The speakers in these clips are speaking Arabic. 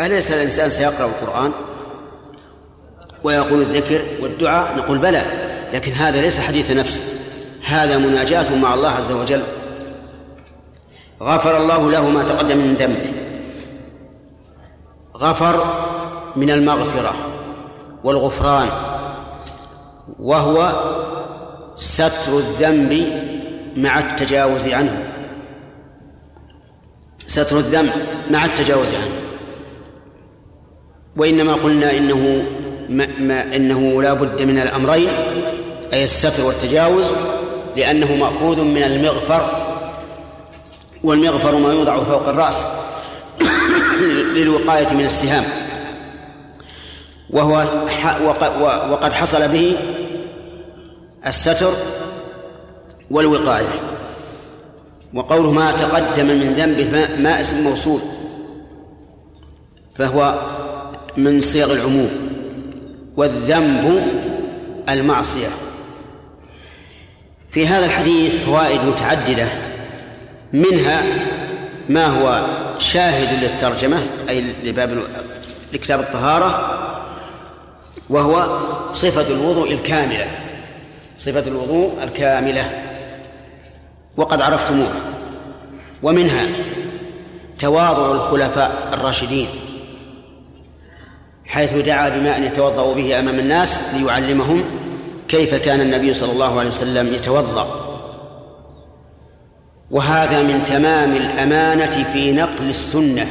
أليس الإنسان سيقرأ القرآن ويقول الذكر والدعاء؟ نقول بلى لكن هذا ليس حديث نفس. هذا مناجاة مع الله عز وجل. غفر الله له ما تقدم من ذنبه. غفر من المغفرة والغفران وهو ستر الذنب مع التجاوز عنه. ستر الذنب مع التجاوز عنه. وإنما قلنا إنه ما ما إنه لا بد من الأمرين أي الستر والتجاوز لأنه مأخوذ من المغفر والمغفر ما يوضع فوق الرأس للوقاية من السهام. وهو وقد حصل به الستر والوقاية. وقوله ما تقدم من ذنبه ما اسم موصول فهو من صيغ العموم والذنب المعصية. في هذا الحديث فوائد متعددة منها ما هو شاهد للترجمة أي لباب لكتاب الطهارة وهو صفة الوضوء الكاملة صفة الوضوء الكاملة وقد عرفتموها ومنها تواضع الخلفاء الراشدين. حيث دعا بماء يتوضأ به أمام الناس ليعلمهم كيف كان النبي صلى الله عليه وسلم يتوضأ. وهذا من تمام الأمانة في نقل السنة.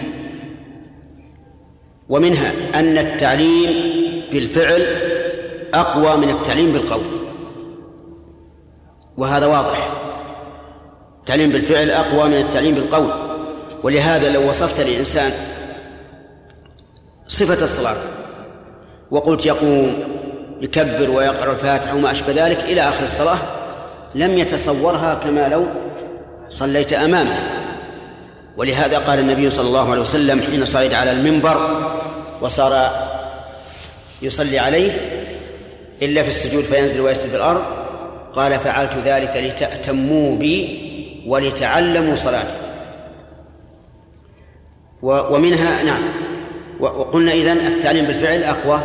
ومنها أن التعليم بالفعل أقوى من التعليم بالقول. وهذا واضح. التعليم بالفعل أقوى من التعليم بالقول. ولهذا لو وصفت لإنسان صفة الصلاة. وقلت يقوم يكبر ويقرأ الفاتحة وما أشبه ذلك إلى آخر الصلاة. لم يتصورها كما لو صليت أمامه. ولهذا قال النبي صلى الله عليه وسلم حين صعد على المنبر وصار يصلي عليه إلا في السجود فينزل ويسجد في الأرض قال فعلت ذلك لتأتموا بي ولتعلموا صلاتي. ومنها نعم. وقلنا إذن التعليم بالفعل أقوى.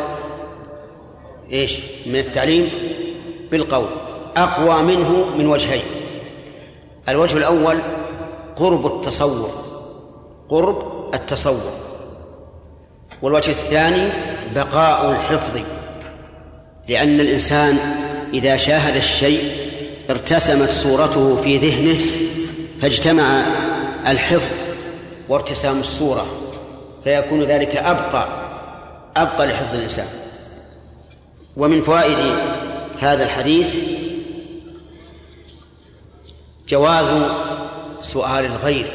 إيش؟ من التعليم بالقول. أقوى منه من وجهين. الوجه الأول قرب التصور. قرب التصور. والوجه الثاني بقاء الحفظ. لأن الإنسان إذا شاهد الشيء ارتسمت صورته في ذهنه فاجتمع الحفظ وارتسام الصورة. فيكون ذلك أبقى أبقى لحفظ الإنسان. ومن فوائد هذا الحديث جواز سؤال الغير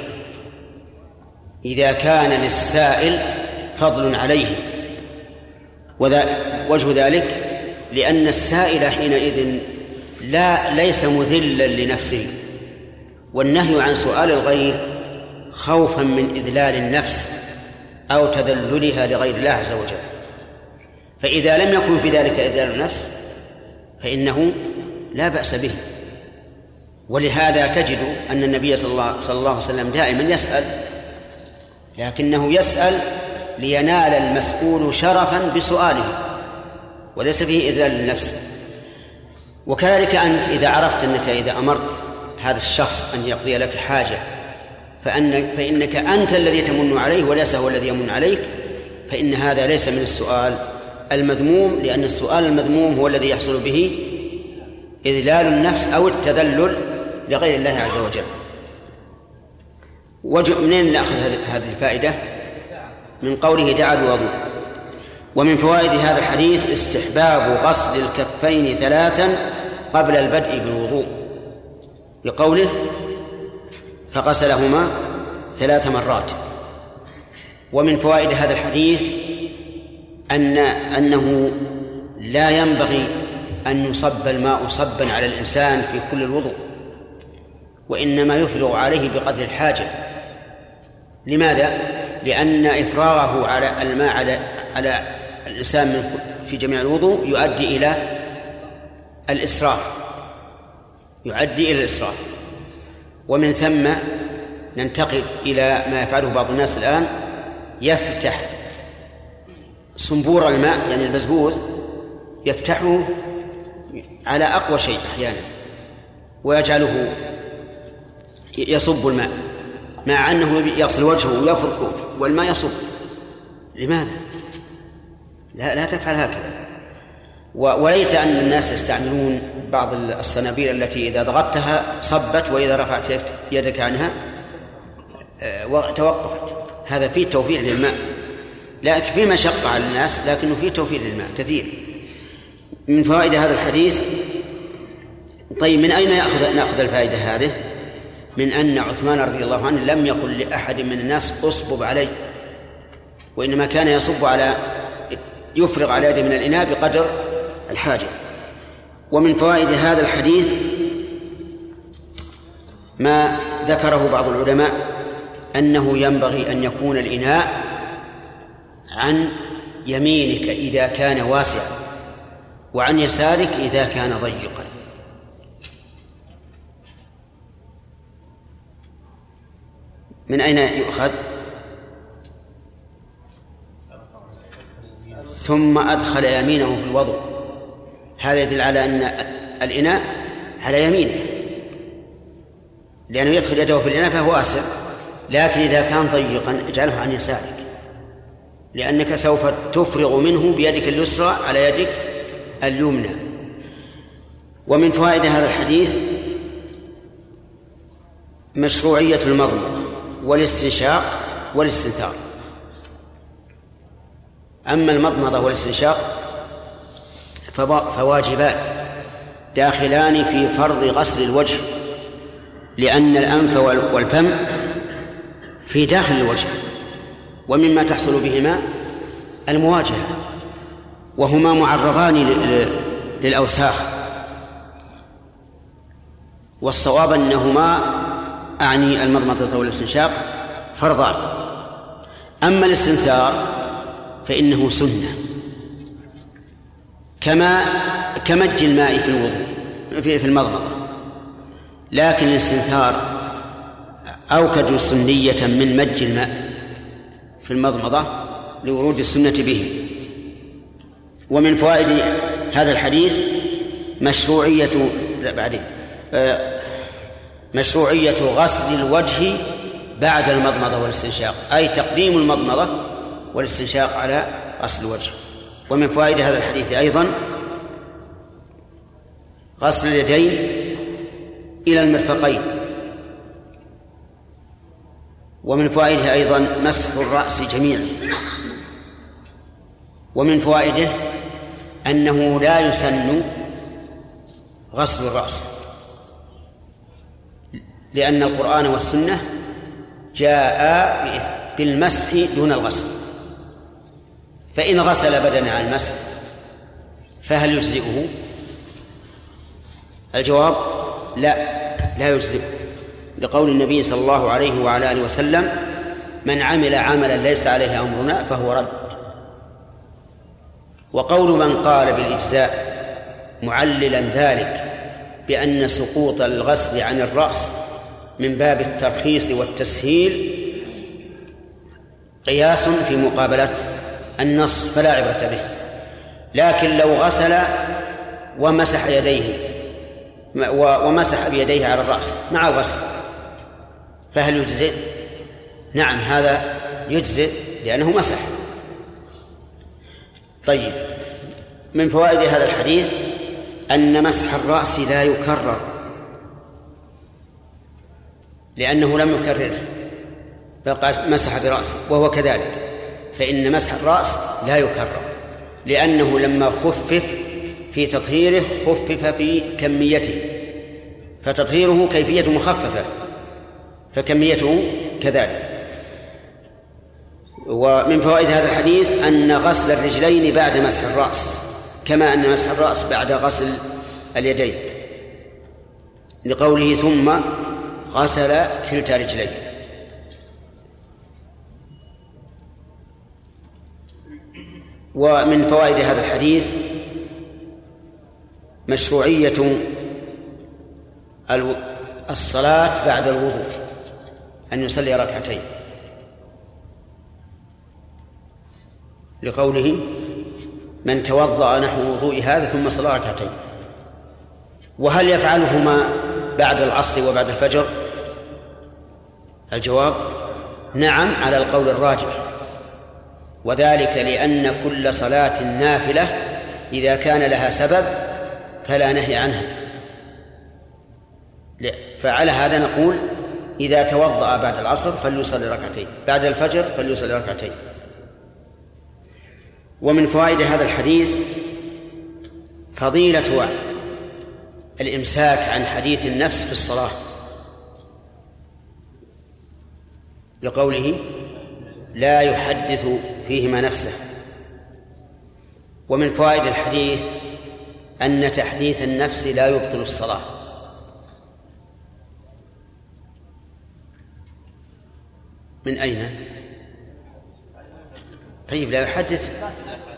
إذا كان للسائل فضل عليه وجه ذلك لأن السائل حينئذ لا ليس مذلا لنفسه. والنهي عن سؤال الغير خوفا من إذلال النفس. أو تذللها لغير الله عز وجل. فإذا لم يكن في ذلك إذلال النفس فإنه لا بأس به. ولهذا تجد أن النبي صلى الله, صلى الله عليه وسلم دائما يسأل لكنه يسأل لينال المسؤول شرفا بسؤاله وليس فيه إذلال للنفس. وكذلك أنت إذا عرفت أنك إذا أمرت هذا الشخص أن يقضي لك حاجة فأن فإنك أنت الذي تمن عليه وليس هو الذي يمن عليك. فإن هذا ليس من السؤال المذموم لأن السؤال المذموم هو الذي يحصل به إذلال النفس أو التذلل لغير الله عز وجل. وجه منين نأخذ هذه الفائدة؟ من قوله دعا بوضوء ومن فوائد هذا الحديث استحباب غسل الكفين ثلاثا قبل البدء بالوضوء. بقوله فغسلهما ثلاث مرات. ومن فوائد هذا الحديث أن أنه لا ينبغي أن يصب الماء صبا على الإنسان في كل الوضوء وإنما يفرغ عليه بقدر الحاجة. لماذا؟ لأن إفراغه على الماء على على الإنسان من في جميع الوضوء يؤدي إلى الإسراف. يؤدي إلى الإسراف. ومن ثم ننتقل إلى ما يفعله بعض الناس الآن يفتح صنبور الماء يعني البزبوز يفتحه على أقوى شيء أحيانا ويجعله يصب الماء مع أنه يغسل وجهه ويفركه والماء يصب لماذا؟ لا لا تفعل هكذا وليت أن الناس يستعملون بعض الصنابير التي إذا ضغطتها صبت وإذا رفعت يدك عنها آه، توقفت. هذا فيه توفير للماء. لكن في مشقة على الناس لكنه فيه توفير للماء كثير. من فوائد هذا الحديث طيب من أين يأخذ نأخذ الفائدة هذه؟ من أن عثمان رضي الله عنه لم يقل لأحد من الناس أصبب علي. وإنما كان يصب على يفرغ على يده من الإناء بقدر الحاجة. ومن فوائد هذا الحديث ما ذكره بعض العلماء أنه ينبغي أن يكون الإناء عن يمينك إذا كان واسعا وعن يسارك إذا كان ضيقا. من أين يؤخذ؟ ثم أدخل يمينه في الوضوء هذا يدل على أن الإناء على يمينه. لأنه يدخل يده في الإناء فهو واسع. لكن إذا كان ضيقا اجعله عن يسارك. لأنك سوف تفرغ منه بيدك اليسرى على يدك اليمنى. ومن فوائد هذا الحديث مشروعية المضمضة والاستنشاق والاستنثار. أما المضمضة والاستنشاق فواجبان. داخلان في فرض غسل الوجه لأن الأنف والفم في داخل الوجه ومما تحصل بهما المواجهة وهما معرضان للأوساخ. والصواب أنهما أعني المضمضة والاستنشاق فرضان. أما الاستنثار فإنه سنة. كما كمج الماء في الوضوء في في المضمضة لكن الاستنثار أوكد سنية من مج الماء في المضمضة لورود السنة به. ومن فوائد هذا الحديث مشروعية لا بعدين. آه، مشروعية غسل الوجه بعد المضمضة والاستنشاق أي تقديم المضمضة والاستنشاق على غسل الوجه. ومن فوائد هذا الحديث أيضا غسل اليدين إلى المرفقين. ومن فوائده أيضا مسح الرأس جميعا. ومن فوائده أنه لا يسن غسل الرأس لأن القرآن والسنة جاء بالمسح دون الغسل. فإن غسل بدنه عن المسح فهل يجزئه؟ الجواب لا لا يجزئه لقول النبي صلى الله عليه وعلى آله وسلم من عمل عملا ليس عليه أمرنا فهو رد وقول من قال بالإجزاء معللا ذلك بأن سقوط الغسل عن الرأس من باب الترخيص والتسهيل قياس في مقابلة النص فلا عبرة به. لكن لو غسل ومسح يديه ومسح بيديه على الرأس مع الغسل فهل يجزئ؟ نعم هذا يجزئ لأنه مسح. طيب من فوائد هذا الحديث أن مسح الرأس لا يكرر لأنه لم يكرره بل مسح برأسه وهو كذلك. فإن مسح الرأس لا يكرر لأنه لما خفف في تطهيره خفف في كميته فتطهيره كيفية مخففة فكميته كذلك. ومن فوائد هذا الحديث أن غسل الرجلين بعد مسح الرأس كما أن مسح الرأس بعد غسل اليدين لقوله ثم غسل كلتا رجليه. ومن فوائد هذا الحديث مشروعية الصلاة بعد الوضوء أن يصلي ركعتين. لقوله من توضأ نحو وضوء هذا ثم صلى ركعتين. وهل يفعلهما بعد العصر وبعد الفجر؟ الجواب نعم على القول الراجح. وذلك لأن كل صلاة نافلة إذا كان لها سبب فلا نهي عنها. فعلى هذا نقول إذا توضأ بعد العصر فليصلي ركعتين بعد الفجر فليصلي ركعتين. ومن فوائد هذا الحديث فضيلة الإمساك عن حديث النفس في الصلاة. لقوله لا يحدث فيهما نفسه. ومن فوائد الحديث أن تحديث النفس لا يبطل الصلاة. من أين؟ طيب لا يحدث.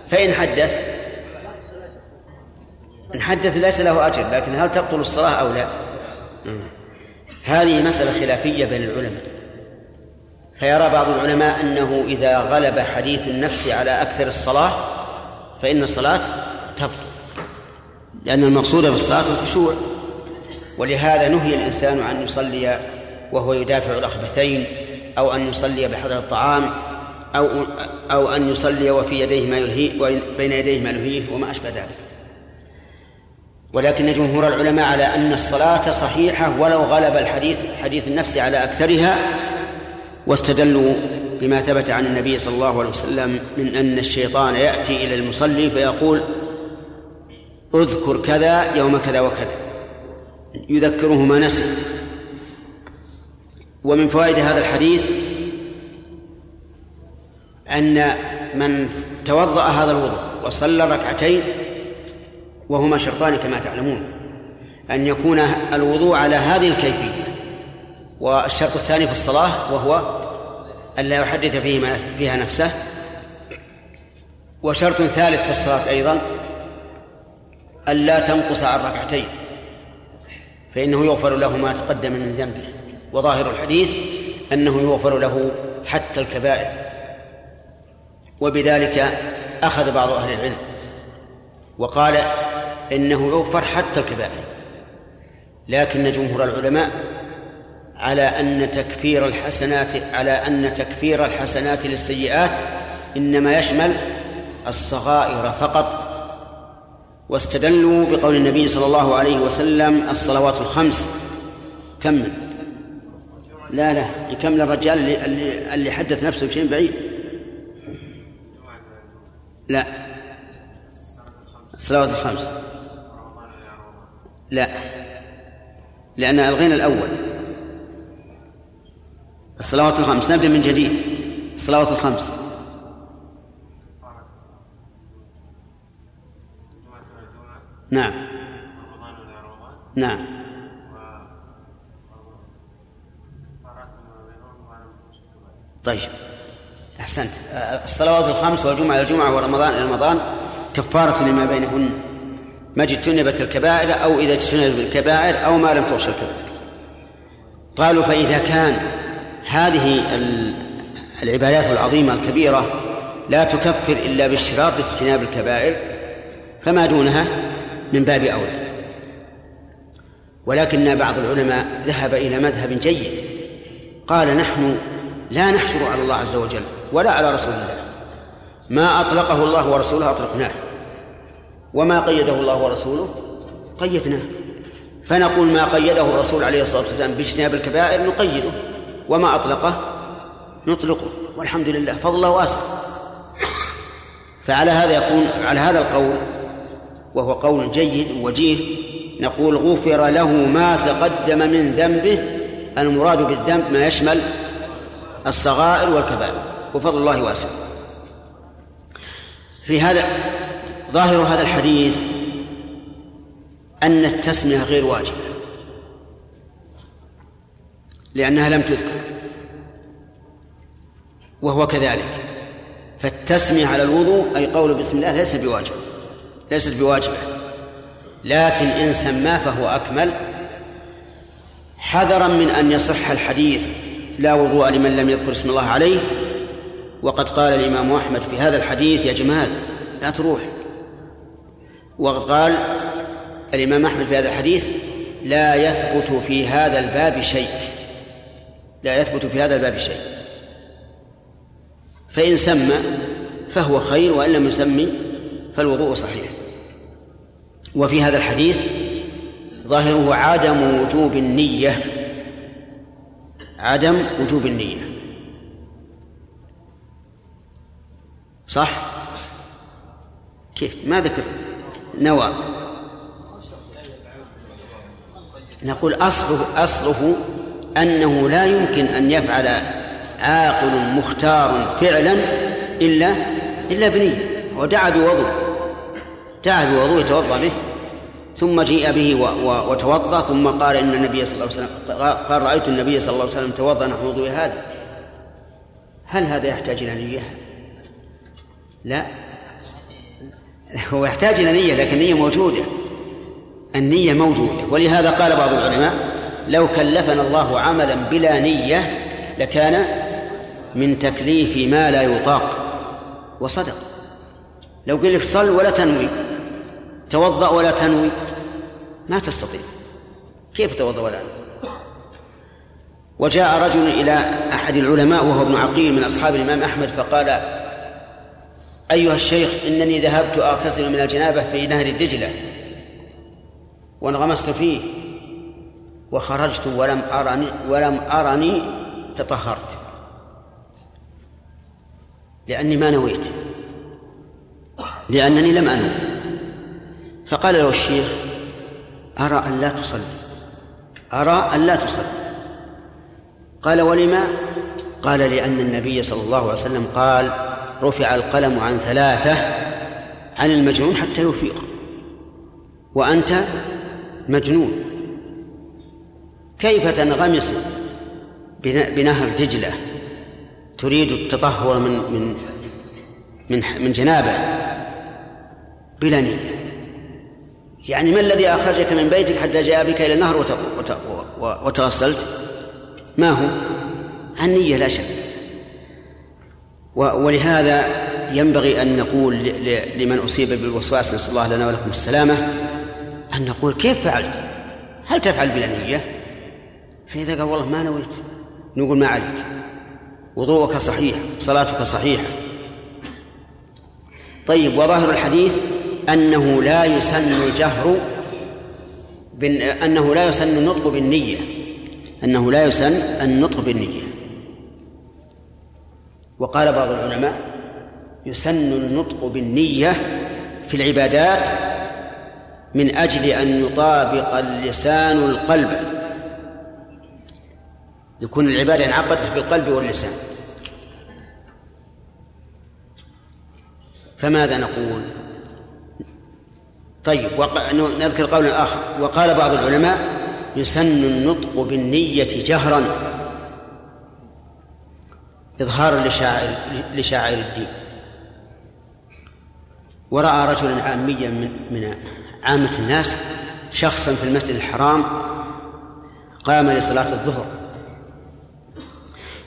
فإن حدث إن حدث ليس له أجر لكن هل تبطل الصلاة أو لا؟ هذه مسألة خلافية بين العلماء. فيرى بعض العلماء أنه إذا غلب حديث النفس على أكثر الصلاة فإن الصلاة تبطل لأن المقصود بالصلاة الخشوع. ولهذا نهي الإنسان أن يصلي وهو يدافع الأخبثين أو أن يصلي بحضر الطعام أو أو أن يصلي وفي يديه ما يلهي بين يديه ما يلهيه وما أشبه ذلك. ولكن جمهور العلماء على أن الصلاة صحيحة ولو غلب الحديث حديث النفس على أكثرها واستدلوا بما ثبت عن النبي صلى الله عليه وسلم من أن الشيطان يأتي إلى المصلي فيقول أذكر كذا يوم كذا وكذا. يذكره ما نسي. ومن فوائد هذا الحديث أن من توضأ هذا الوضوء وصلى ركعتين وهما شرطان كما تعلمون أن يكون الوضوء على هذه الكيفية. والشرط الثاني في الصلاة وهو أن لا يحدث فيه فيها نفسه. وشرط ثالث في الصلاة أيضا ألا تنقص عن ركعتين فإنه يغفر له ما تقدم من ذنبه. وظاهر الحديث أنه يغفر له حتى الكبائر. وبذلك أخذ بعض أهل العلم وقال إنه يغفر حتى الكبائر. لكن جمهور العلماء على أن تكفير الحسنات على أن تكفير الحسنات للسيئات إنما يشمل الصغائر فقط. واستدلوا بقول النبي صلى الله عليه وسلم الصلوات الخمس. كمل لا لا. يكمل الرجال اللي, اللي حدث نفسه بشيء بعيد. لا. الصلوات الخمس. لا. لأن ألغينا الأول. الصلوات الخمس. نبدأ من جديد. الصلوات الخمس. نعم. نعم. طيب. أحسنت. الصلوات الخمس والجمعة إلى الجمعة ورمضان إلى رمضان كفارة لما بينهن. ما اجتنبت الكبائر أو إذا اجتنبت الكبائر أو ما لم تغش الكبائر. قالوا فإذا كان هذه العبادات العظيمة الكبيرة لا تكفر إلا باشتراط اجتناب الكبائر فما دونها من باب أولى. ولكن بعض العلماء ذهب إلى مذهب جيد قال نحن لا نحشر على الله عز وجل ولا على رسول الله. ما أطلقه الله ورسوله أطلقناه وما قيده الله ورسوله قيدناه. فنقول ما قيده الرسول عليه الصلاة والسلام باجتناب الكبائر نقيده. وما أطلقه نطلقه والحمد لله فضل الله واسع. فعلى هذا يكون على هذا القول وهو قول جيد وجيه نقول غفر له ما تقدم من ذنبه المراد بالذنب ما يشمل الصغائر والكبائر وفضل الله واسع. في هذا ظاهر هذا الحديث أن التسمية غير واجبة. لأنها لم تذكر. وهو كذلك. فالتسمية على الوضوء أي قول بسم الله ليس بواجب. ليست بواجبة. لكن إن سماه فهو أكمل. حذرا من أن يصح الحديث لا وضوء لمن لم يذكر اسم الله عليه. وقد قال الإمام أحمد في هذا الحديث يا جمال لا تروح. وقد قال الإمام أحمد في هذا الحديث لا يثبت في هذا الباب شيء. لا يثبت في هذا الباب شيء. فإن سمى فهو خير وإن لم يسمي فالوضوء صحيح. وفي هذا الحديث ظاهره عدم وجوب النية. عدم وجوب النية. صح؟ كيف؟ ما ذكر. نوى. نقول أصله أصله أنه لا يمكن أن يفعل عاقل مختار فعلا إلا إلا بنية ودعا بوضوء دعا بوضوء يتوضأ به ثم جيء به وتوضأ ثم قال إن النبي صلى الله عليه وسلم قال رأيت النبي صلى الله عليه وسلم توضأ نحو وضوء هذا. هل هذا يحتاج إلى نية؟ لا. هو يحتاج إلى نية لكن النية موجودة. النية موجودة. ولهذا قال بعض العلماء لو كلفنا الله عملا بلا نية لكان من تكليف ما لا يطاق. وصدق. لو قل لك صل ولا تنوي توضأ ولا تنوي ما تستطيع. كيف توضأ ولا تنوي؟ وجاء رجل إلى أحد العلماء وهو ابن عقيل من أصحاب الإمام أحمد فقال أيها الشيخ إنني ذهبت أغتسل من الجنابة في نهر الدجلة وانغمست فيه. وخرجت ولم أرني ولم أرني تطهرت. لأني ما نويت. لأنني لم أنوي فقال له الشيخ أرى أن لا تصلي. أرى أن لا تصلي. قال ولما؟ قال لأن النبي صلى الله عليه وسلم قال رفع القلم عن ثلاثة عن المجنون حتى يفيق. وأنت مجنون. كيف تنغمس بنهر دجلة تريد التطهر من من من من جنابه بلا نية؟ يعني ما الذي أخرجك من بيتك حتى جاء بك إلى النهر وتغسلت؟ ما هو؟ النية لا شك. ولهذا ينبغي أن نقول لمن أصيب بالوسواس نسأل الله لنا ولكم السلامة أن نقول كيف فعلت؟ هل تفعل بلا نية؟ فإذا قال والله ما نويت نقول ما عليك. وضوءك صحيح صلاتك صحيحة. طيب وظاهر الحديث أنه لا يسن الجهر أنه لا يسن النطق بالنية. أنه لا يسن النطق بالنية. وقال بعض العلماء يسن النطق بالنية في العبادات من أجل أن يطابق اللسان القلب. يكون العبادة انعقدت بالقلب واللسان. فماذا نقول؟ طيب نذكر قولا آخر وقال بعض العلماء يسن النطق بالنية جهرا. إظهارا لشاعر لشاعر الدين. ورأى رجلا عاميا من من عامة الناس شخصا في المسجد الحرام قام لصلاة الظهر.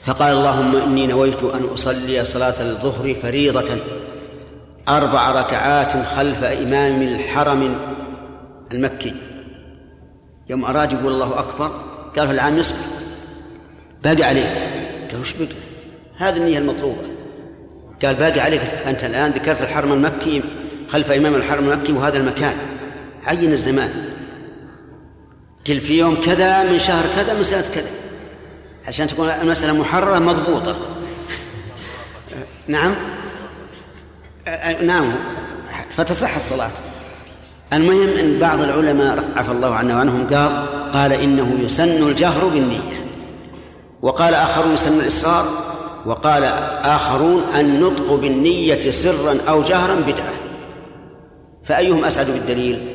فقال اللهم إني نويت أن أصلي صلاة الظهر فريضة أربع ركعات خلف إمام الحرم المكي. يوم أراد يقول الله أكبر. قال في العام يصبر باقي عليك. قال وش بقي هذه النية المطلوبة. قال باقي عليك. أنت الآن ذكرت الحرم المكي خلف إمام الحرم المكي وهذا المكان. عين الزمان. قل في يوم كذا من شهر كذا من سنة كذا. عشان تكون المسألة محررة مضبوطة. نعم. نعم. فتصح الصلاة. المهم أن بعض العلماء عفى الله عنا وعنهم قال قال إنه يسن الجهر بالنية. وقال آخرون يسن الإصرار. وقال آخرون النطق بالنية سرا أو جهرا بدعة. فأيهم أسعد بالدليل؟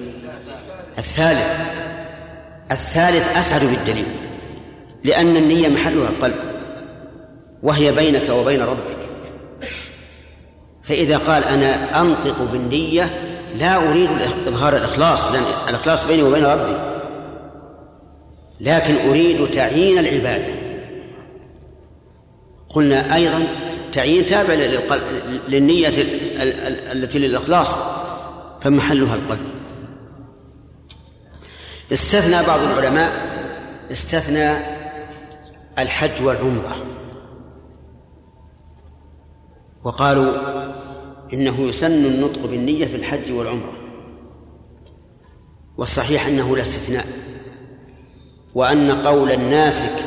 الثالث. الثالث أسعد بالدليل. لأن النية محلها القلب وهي بينك وبين ربك. فإذا قال أنا أنطق بالنية لا أريد إظهار الإخلاص لأن الإخلاص بيني وبين ربي. لكن أريد تعيين العبادة. قلنا أيضا التعيين تابع للنية التي للإخلاص فمحلها القلب. استثنى بعض العلماء استثنى الحج والعمرة. وقالوا إنه يسن النطق بالنية في الحج والعمرة. والصحيح أنه لا استثناء. وأن قول الناسك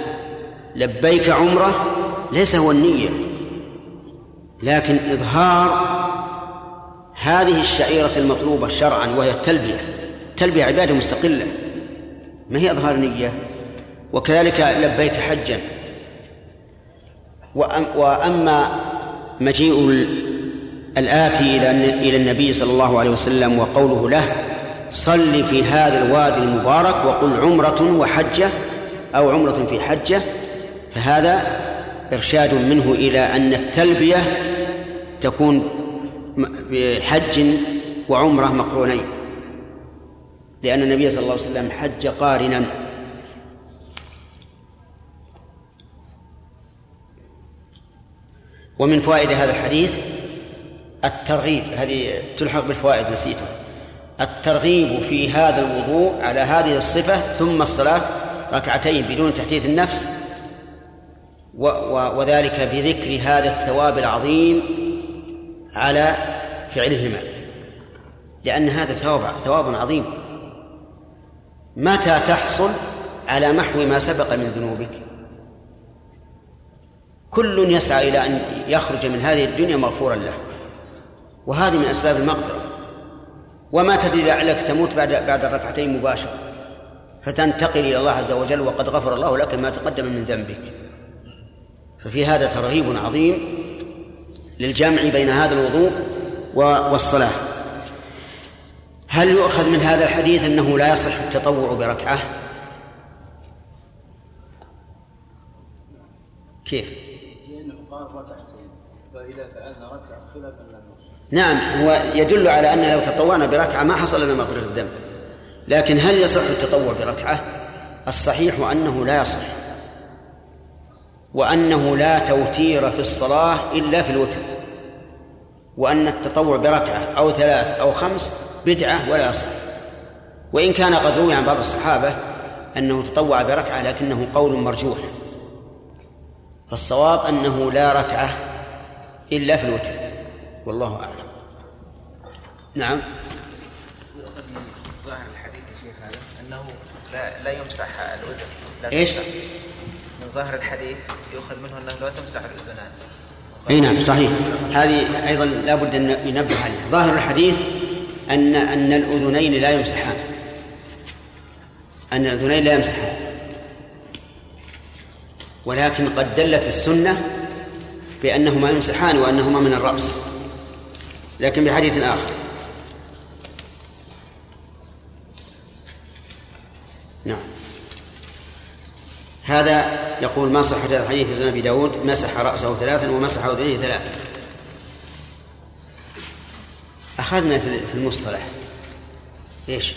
لبيك عمرة ليس هو النية. لكن إظهار هذه الشعيرة المطلوبة شرعا وهي التلبية. التلبية عبادة مستقلة. ما هي إظهار نية وكذلك لبيك حجا. وأما مجيء الآتي إلى النبي صلى الله عليه وسلم وقوله له صل في هذا الوادي المبارك وقل عمرة وحجة أو عمرة في حجة. فهذا إرشاد منه إلى أن التلبية تكون بحج وعمرة مقرونين. لأن النبي صلى الله عليه وسلم حج قارنا. ومن فوائد هذا الحديث الترغيب هذه تلحق بالفوائد نسيتها. الترغيب في هذا الوضوء على هذه الصفة ثم الصلاة ركعتين بدون تحديث النفس و و وذلك بذكر هذا الثواب العظيم على فعلهما. لأن هذا ثواب ثواب عظيم. متى تحصل على محو ما سبق من ذنوبك؟ كل يسعى إلى أن يخرج من هذه الدنيا مغفورا له. وهذه من أسباب المغفرة. وما تدري لعلك تموت بعد بعد الركعتين مباشرة. فتنتقل إلى الله عز وجل وقد غفر الله لك ما تقدم من ذنبك. ففي هذا ترغيب عظيم للجمع بين هذا الوضوء والصلاة. هل يؤخذ من هذا الحديث أنه لا يصح التطوع بركعة؟ كيف؟ نعم هو يدل على أن لو تطوعنا بركعة ما حصل لنا مغفرة الذنب. لكن هل يصح التطوع بركعة؟ الصحيح أنه لا يصح. وأنه لا توتير في الصلاة إلا في الوتر. وأن التطوع بركعة أو ثلاث أو خمس بدعة ولا يصح. وإن كان قد روي عن بعض الصحابة أنه تطوع بركعة لكنه قول مرجوح. فالصواب أنه لا ركعة إلا في الوتر. والله أعلم. نعم. ظاهر الحديث يا شيخ هذا أنه لا, لا يمسح الأذن لا إيش؟ من ظاهر الحديث يؤخذ منه أنه لا تمسح الأذنان إي نعم صحيح. هذه أيضا لابد أن ينبه عليه ظاهر الحديث أن أن الأذنين لا يمسحان. أن الأذنين لا يمسحان. ولكن قد دلت السنة بأنهما يمسحان وأنهما من الرأس. لكن بحديث آخر. نعم. هذا يقول ما صحة الحديث في سنن أبي داود؟ مسح رأسه ثلاثا ومسح اذنيه ثلاثا. أخذنا في المصطلح. إيش؟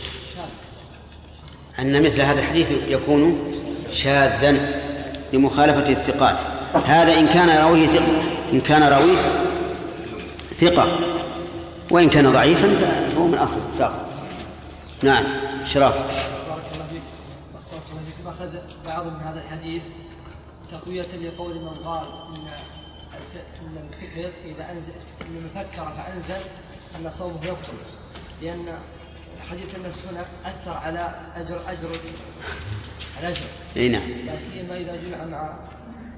أن مثل هذا الحديث يكون شاذا لمخالفة الثقات. هذا إن كان راويه ثقه إن كان راويه ثقة. وإن كان ضعيفا فهو من اصل ساق نعم شراف بارك الله فيك بارك الله فيك اخذ بعض من هذا الحديث تقوية لقول من قال إن إن الفكر إذا أنزل إن من فكر فأنزل أن صومه يبطل لأن حديث النفس هنا أثر على أجر أجر الأجر اي نعم. لا سيما إذا جمع مع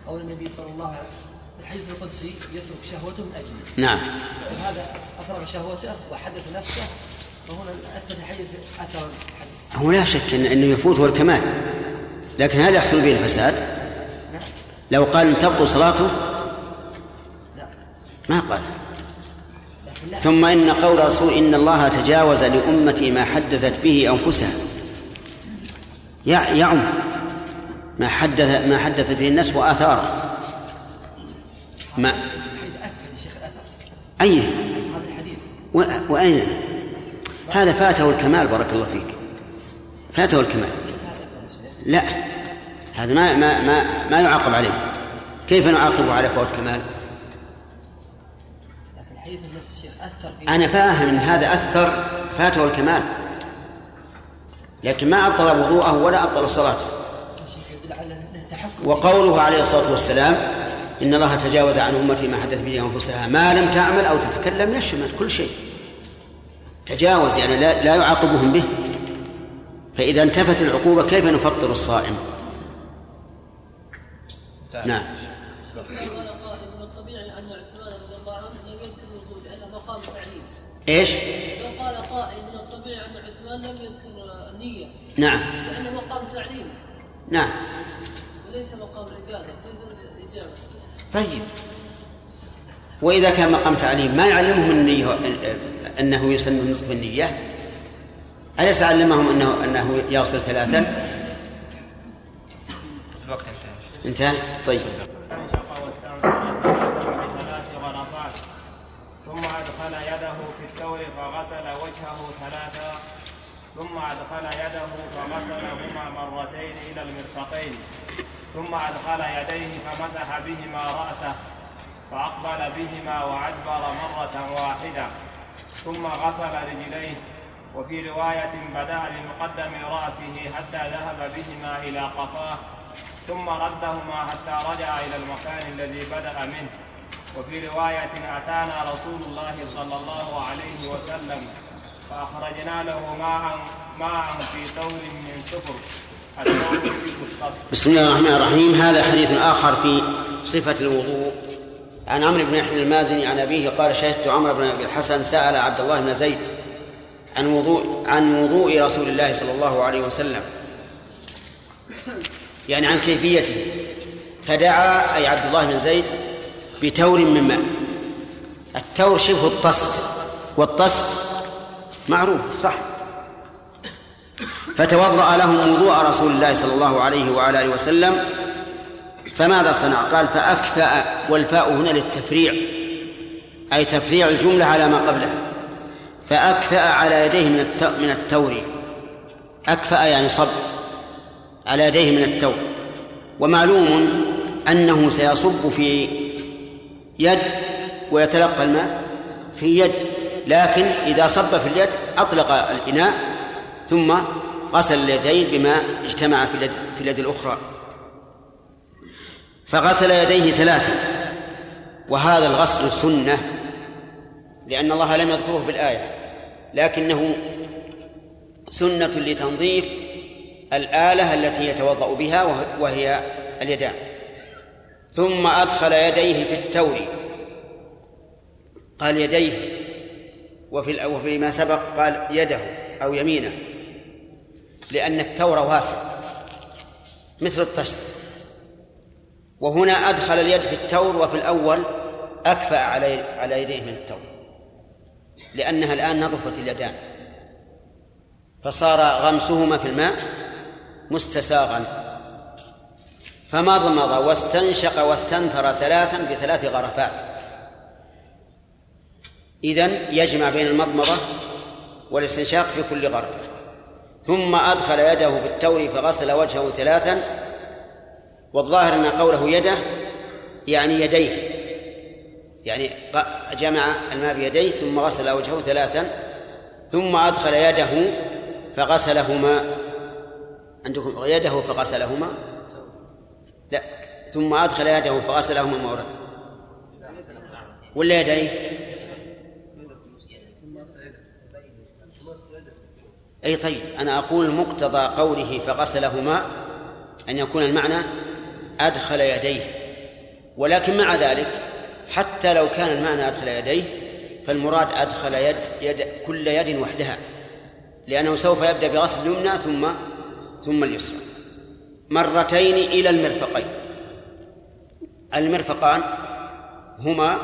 قول النبي صلى الله عليه وسلم الحديث القدسي يترك شهوته من أجله. نعم. وهذا أفرغ شهوته وحدث نفسه فهنا أثبت الحديث الحديث هو لا شك إنه يفوته الكمال لكن هل يحصل به الفساد؟ لو قال إن تبطل صلاته؟ ما قال. ثم إن قول الرسول إن الله تجاوز لأمتي ما حدثت به أنفسها. يعم ما حدث ما حدث به الناس وآثاره. ما أي وأين؟ هذا فاته الكمال بارك الله فيك. فاته الكمال. لا. هذا ما ما ما ما يعاقب عليه. كيف نعاقبه على فوات كمال؟ أنا فاهم أن هذا أثر فاته الكمال لكن ما أبطل وضوءه ولا أبطل صلاته الشيخ يدل على انه تحكم وقوله عليه الصلاة والسلام إن الله تجاوز عن أمتي ما حدث به أنفسها ما لم تعمل أو تتكلم يشمل كل شيء. تجاوز يعني لا, لا يعاقبهم به. فإذا انتفت العقوبة كيف نفطر الصائم؟ نعم. قال قائل من الطبيعي ان عثمان رضي الله عنه لم يذكر الوضوء لأنه مقام تعليم إيش؟ لو قال قائل من الطبيعي ان عثمان لم يذكر النيه نعم. لأنه مقام تعليم. نعم. وليس مقام عباده؟ طيب وإذا كان مقام تعليم ما يعلمهم النية أنه يسن النطق بالنية أليس علمهم أنه أنه يصل ثلاثا؟ الوقت انتهى انتهى؟ طيب ثم أدخل يده في الثور فغسل وجهه ثلاثا ثم أدخل يده فغسلهما مرتين إلى المرفقين ثم أدخل يديه فمسح بهما رأسه فأقبل بهما وأدبر مرة واحدة. ثم غسل رجليه. وفي رواية بدأ بمقدم رأسه حتى ذهب بهما إلى قفاه. ثم ردهما حتى رجع إلى المكان الذي بدأ منه. وفي رواية أتانا رسول الله صلى الله عليه وسلم فأخرجنا له ماء ماء في ثور من سفر. بسم الله الرحمن الرحيم. هذا حديث آخر في صفة الوضوء. عن عمرو بن يحيى المازني عن أبيه قال شهدت عمرو بن أبي الحسن سأل عبد الله بن زيد عن وضوء عن وضوء رسول الله صلى الله عليه وسلم. يعني عن كيفيته. فدعا أي عبد الله بن زيد بتور من ماء. التور شبه الطست والطست معروف صح؟ فتوضأ لهم وضوء رسول الله صلى الله عليه وعلى آله وسلم فماذا صنع؟ قال فأكفأ والفاء هنا للتفريع أي تفريع الجملة على ما قبلها فأكفأ على يديه من من التور. أكفأ يعني صب على يديه من التور. ومعلوم أنه سيصب في يد ويتلقى الماء في يد لكن إذا صب في اليد أطلق الإناء ثم غسل اليدين بما اجتمع في اليد, في اليد الأخرى. فغسل يديه ثلاثا. وهذا الغسل سنة لأن الله لم يذكره بالآية لكنه سنة لتنظيف الآلة التي يتوضأ بها وه- وهي اليدان. ثم أدخل يديه في التور. قال يديه وفي وفيما سبق قال يده أو يمينه. لأن التور واسع مثل الطشت. وهنا أدخل اليد في التور وفي الأول أكفأ على على يديه من التور لأنها الآن نظفت اليدان. فصار غمسهما في الماء مستساغا. فمضمض واستنشق واستنثر ثلاثا بثلاث غرفات. إذن يجمع بين المضمضة والاستنشاق في كل غرفة. ثم أدخل يده في التور فغسل وجهه ثلاثا والظاهر أن قوله يده يعني يديه. يعني جمع الماء بيديه ثم غسل وجهه ثلاثا ثم أدخل يده فغسلهما. عندكم يده فغسلهما؟ لا ثم أدخل يده فغسلهما مرة. ولا يديه أي طيب أنا أقول مقتضى قوله فغسلهما أن يكون المعنى أدخل يديه. ولكن مع ذلك حتى لو كان المعنى أدخل يديه فالمراد أدخل يد, يد كل يد وحدها لأنه سوف يبدأ بغسل اليمنى ثم ثم اليسرى. مرتين إلى المرفقين. المرفقان هما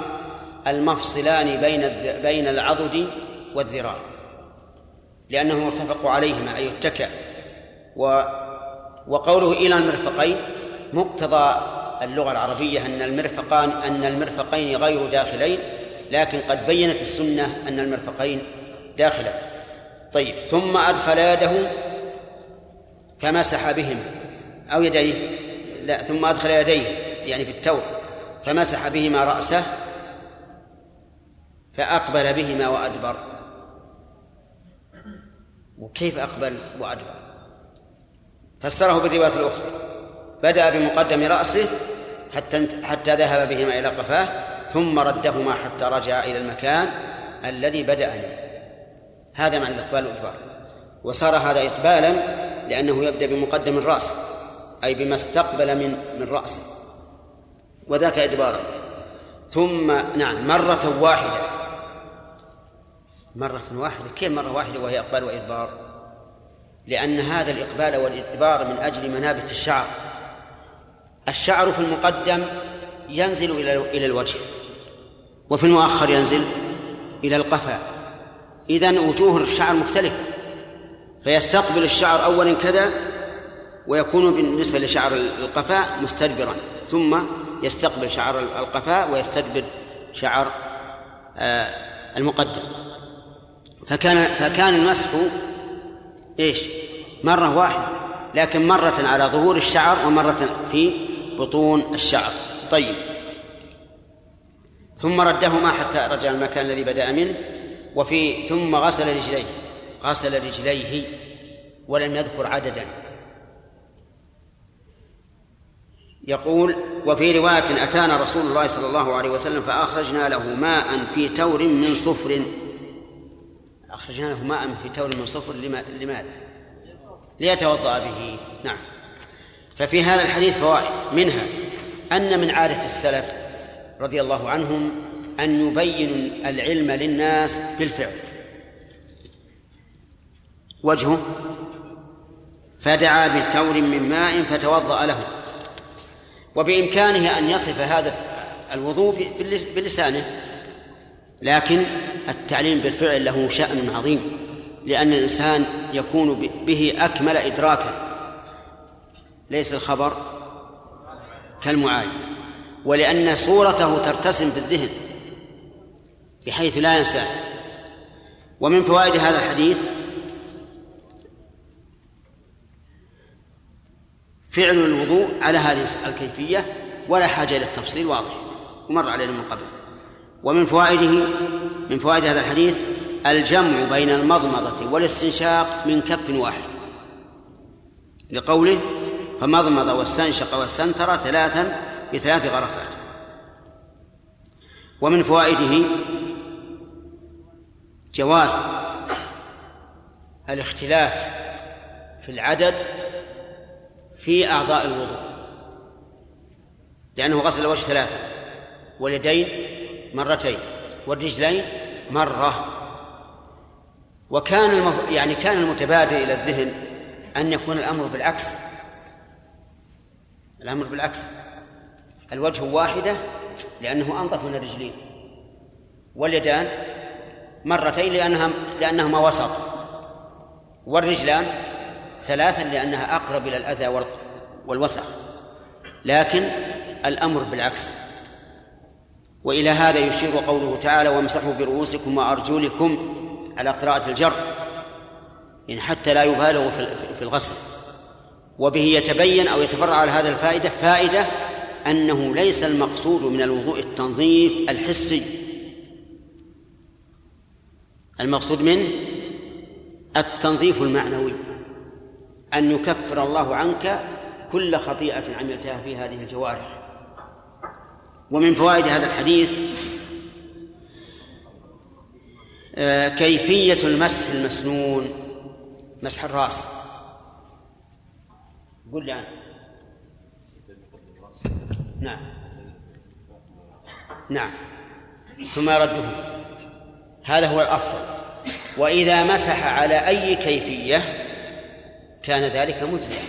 المفصلان بين بين العضد والذراع. لأنه متفق عليهما أي يتكئ و وقوله إلى المرفقين مقتضى اللغة العربية أن المرفقان أن المرفقين غير داخلين لكن قد بينت السنة أن المرفقين داخلا طيب ثم أدخل يده فمسح بهما. أو يديه؟ لا ثم أدخل يديه يعني في التور فمسح بهما رأسه فأقبل بهما وأدبر. وكيف أقبل وأدبر. فسره بالرواية الأخرى. بدأ بمقدم رأسه حتى حتى ذهب بهما إلى قفاه ثم ردهما حتى رجع إلى المكان الذي بدأ منه هذا معنى الإقبال والإدبار وصار هذا إقبالا لأنه يبدأ بمقدم الرأس أي بما استقبل من من رأسه. وذاك إدبارا. ثم نعم مرة واحدة مرة واحدة كيف مرة واحدة وهي إقبال وإدبار؟ لأن هذا الإقبال والإدبار من أجل منابت الشعر. الشعر في المقدم ينزل إلى إلى الوجه وفي المؤخر ينزل إلى القفا. إذن وجوه الشعر مختلفة فيستقبل الشعر أولا كذا ويكون بالنسبة لشعر القفاء مستدبرا ثم يستقبل شعر القفاء ويستدبر شعر آه، المقدم. فكان فكان المسح إيش؟ مرة واحدة لكن مرة على ظهور الشعر ومرة في بطون الشعر. طيب. ثم ردهما حتى رجع المكان الذي بدأ منه وفي ثم غسل رجليه غسل رجليه ولم يذكر عددا. يقول وفي رواية أتانا رسول الله صلى الله عليه وسلم فأخرجنا له ماء في تور من صفر أخرجنا له ماء في تور من صفر لماذا؟ ليتوضأ به. نعم. ففي هذا الحديث فوائد. منها أن من عادة السلف رضي الله عنهم أن يبينوا العلم للناس بالفعل. وجهه فدعا بتور من ماء فتوضأ له. وبإمكانه أن يصف هذا الوضوء بلسانه لكن التعليم بالفعل له شأن عظيم لأن الإنسان يكون به أكمل إدراكا ليس الخبر كالمعاين ولأن صورته ترتسم في الذهن بحيث لا ينساه. ومن فوائد هذا الحديث فعل الوضوء على هذه الكيفية ولا حاجة إلى التفصيل واضح. ومر علينا من قبل. ومن فوائده من فوائد هذا الحديث الجمع بين المضمضة والاستنشاق من كف واحد. لقوله فمضمض واستنشق واستنثر ثلاثا بثلاث غرفات. ومن فوائده جواز الاختلاف في العدد في أعضاء الوضوء لأنه غسل الوجه ثلاثة واليدين مرتين والرجلين مرة. وكان المف... يعني كان المتبادر إلى الذهن أن يكون الأمر بالعكس. الأمر بالعكس. الوجه واحدة لأنه أنظف من الرجلين. واليدان مرتين لأنها لأنهما وسط. والرجلان ثلاثا لأنها أقرب إلى الأذى والوسع لكن الأمر بالعكس. وإلى هذا يشير قوله تعالى وامسحوا برؤوسكم وأرجلكم على قراءة الجر. يعني حتى لا يبالغوا في الغسل. وبه يتبين أو يتفرع على هذا الفائدة فائدة أنه ليس المقصود من الوضوء التنظيف الحسي. المقصود منه التنظيف المعنوي. أن يكفر الله عنك كل خطيئة عملتها في هذه الجوارح. ومن فوائد هذا الحديث آه، كيفية المسح المسنون مسح الرأس. قل لي عنه. نعم. نعم. ثم يرده هذا هو الأفضل. وإذا مسح على أي كيفية كان ذلك مجزئا.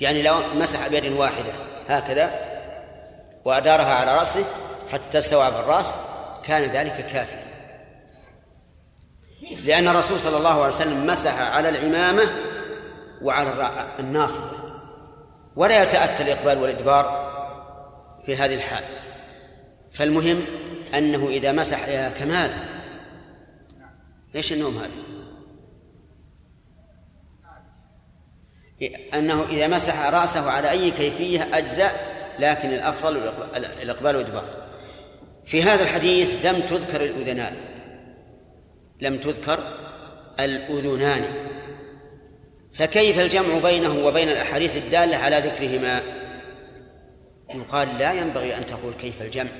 يعني لو مسح بيد واحدة هكذا وأدارها على رأسه حتى استوعب الرأس كان ذلك كافيا. لأن الرسول صلى الله عليه وسلم مسح على العمامة وعلى الناصب ولا يتأتى الإقبال والإدبار في هذه الحال. فالمهم أنه إذا مسح يا كمال إيش النوم هذا؟ أنه إذا مسح رأسه على أي كيفية أجزأ لكن الأفضل الإقبال والإدبار. في هذا الحديث لم تذكر الأذنان. لم تذكر الأذنان. فكيف الجمع بينه وبين الأحاديث الدالة على ذكرهما؟ يقال لا ينبغي أن تقول كيف الجمع.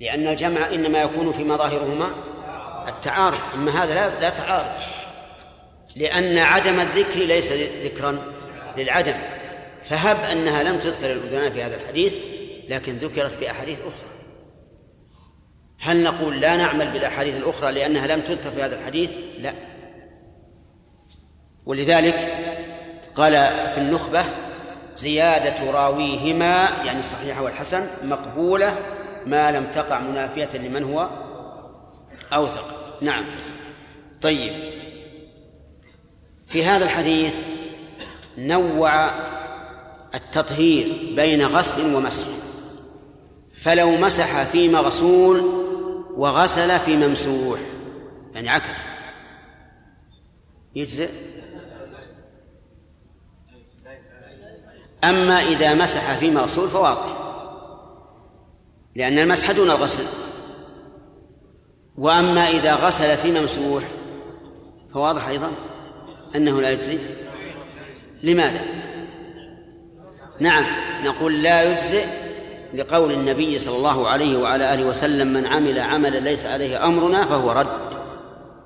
لأن الجمع إنما يكون في مظاهرهما التعارض أما هذا لا, لا تعارض لأن عدم الذكر ليس ذكرا للعدم. فهب أنها لم تذكر الأذنان في هذا الحديث لكن ذكرت في أحاديث أخرى. هل نقول لا نعمل بالأحاديث الأخرى لأنها لم تذكر في هذا الحديث؟ لا. ولذلك قال في النخبة زيادة راويهما يعني الصحيح والحسن مقبولة ما لم تقع منافية لمن هو أوثق. نعم. طيب. في هذا الحديث نوع التطهير بين غسل ومسح. فلو مسح في مغسول وغسل في ممسوح يعني عكس. يجزئ؟ أما إذا مسح في مغسول فواضح لأن المسح دون الغسل. وأما إذا غسل في ممسوح فواضح أيضا؟ أنه لا يجزي لماذا؟ نعم نقول لا يجزئ لقول النبي صلى الله عليه وعلى آله وسلم من عمل عملا ليس عليه أمرنا فهو رد.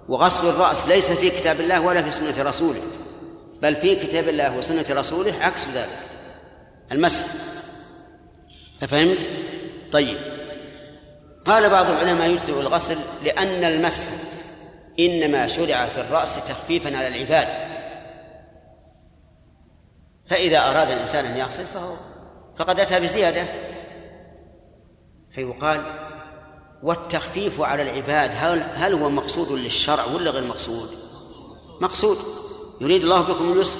وغسل الرأس ليس في كتاب الله ولا في سنة رسوله بل في كتاب الله وسنة رسوله عكس ذلك المسح. أفهمت؟ طيب. قال بعض العلماء يجزئ الغسل لأن المسح إنما شرع في الرأس تخفيفا على العباد. فإذا أراد الإنسان أن يغسل فهو فقد أتى بزيادة. فيقال والتخفيف على العباد هل هل هو مقصود للشرع ولا غير مقصود؟ مقصود. يريد الله بكم اليسر.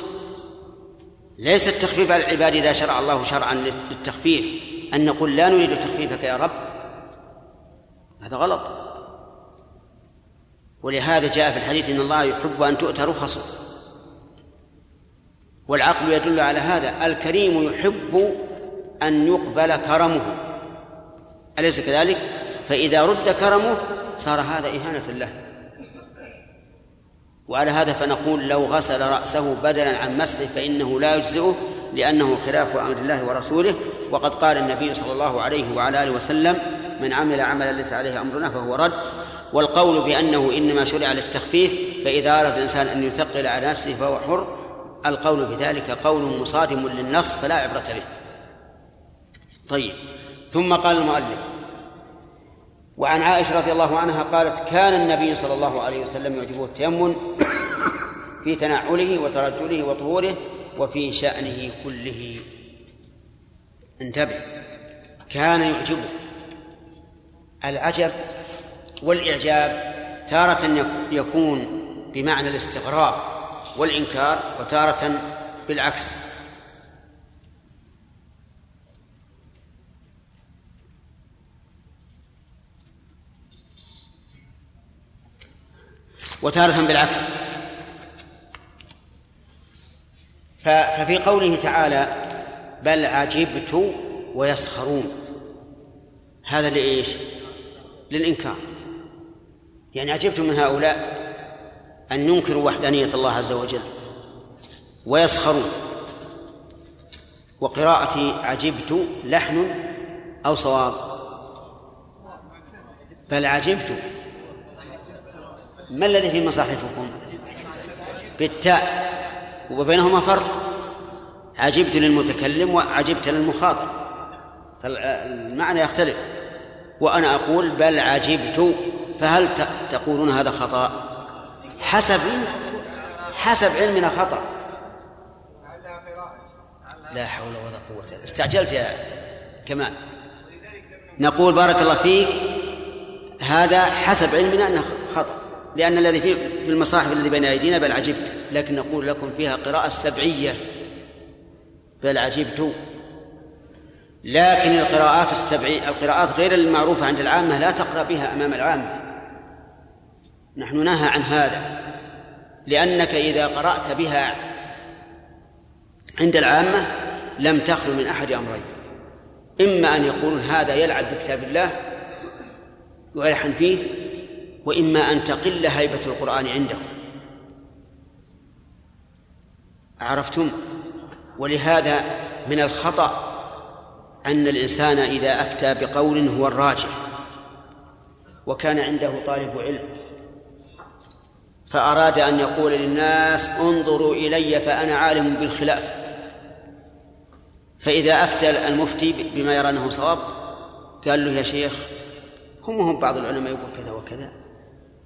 ليس التخفيف على العباد إذا شرع الله شرعا للتخفيف. أن نقول لا نريد تخفيفك يا رب. هذا غلط. ولهذا جاء في الحديث إن الله يحب أن تؤتى رخصه والعقل يدل على هذا. الكريم يحب أن يقبل كرمه. أليس كذلك؟ فإذا رد كرمه صار هذا إهانة له. وعلى هذا فنقول لو غسل رأسه بدلا عن مسحه فإنه لا يجزئه لأنه خلاف أمر الله ورسوله. وقد قال النبي صلى الله عليه وعلى آله وسلم من عمل عملا ليس عليه أمرنا فهو رد. والقول بأنه إنما شرع للتخفيف فإذا أراد الإنسان أن يثقل على نفسه فهو حر القول بذلك قول مصادم للنص فلا عبرة به طيب ثم قال المؤلف وعن عائشة رضي الله عنها قالت كان النبي صلى الله عليه وسلم يعجبه التيمم في تنعله وترجله وطهوره وفي شأنه كله. انتبه كان يعجبه العجب والإعجاب تارة يكون بمعنى الاستغراب. والإنكار وتارة بالعكس. وتارة بالعكس. ففي قوله تعالى بل عجبت ويسخرون هذا لإيش؟ للإنكار. يعني عجبت من هؤلاء؟ أن ينكروا وحدانية الله عز وجل ويسخرون. وقراءة عجبت لحن أو صواب؟ بل عجبت. ما الذي في مصاحفكم؟ بالتاء. وبينهما فرق. عجبت للمتكلم وعجبت للمخاطب. فالمعنى يختلف. وأنا أقول بل عجبت. فهل تقولون هذا خطأ؟ حسب حسب علمنا خطأ. لا حول ولا قوة استعجلت يا كمال. نقول بارك الله فيك هذا حسب علمنا أنه خطأ. لأن الذي في المصاحف الذي بين أيدينا بل عجبت. لكن نقول لكم فيها قراءة سبعية بل عجبت. لكن القراءات السبعية القراءات غير المعروفة عند العامة لا تقرأ بها أمام العامة. نحن نهى عن هذا لأنك إذا قرأت بها عند العامة لم تخلو من أحد أمرين. إما أن يقولون هذا يلعب بكتاب الله ويلحن فيه وإما أن تقل هيبة القرآن عنده عرفتم؟ ولهذا من الخطأ أن الإنسان إذا أفتى بقول هو الراجح وكان عنده طالب علم. فأراد أن يقول للناس انظروا إلي فأنا عالم بالخلاف. فإذا أفتى المفتي بما يرى أنه صواب قال له يا شيخ هم هم بعض العلماء يقول كذا وكذا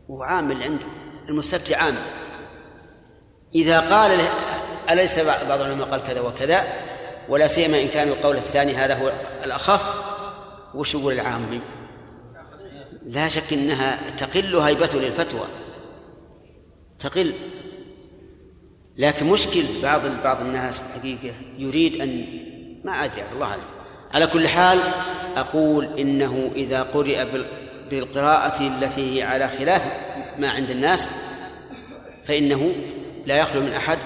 وعامل عنده المستفتي عامل. إذا قال أليس بعض العلماء قال كذا وكذا؟ ولا سيما إن كان القول الثاني هذا هو الأخف. وش يقول العامي؟ لا شك أنها تقل هيبته للفتوى. تقل. لكن مشكل بعض بعض الناس حقيقة يريد أن ما أدري الله أعلم. على كل حال أقول إنه إذا قرئ بالقراءة التي هي على خلاف ما عند الناس فإنه لا يخلو من أحد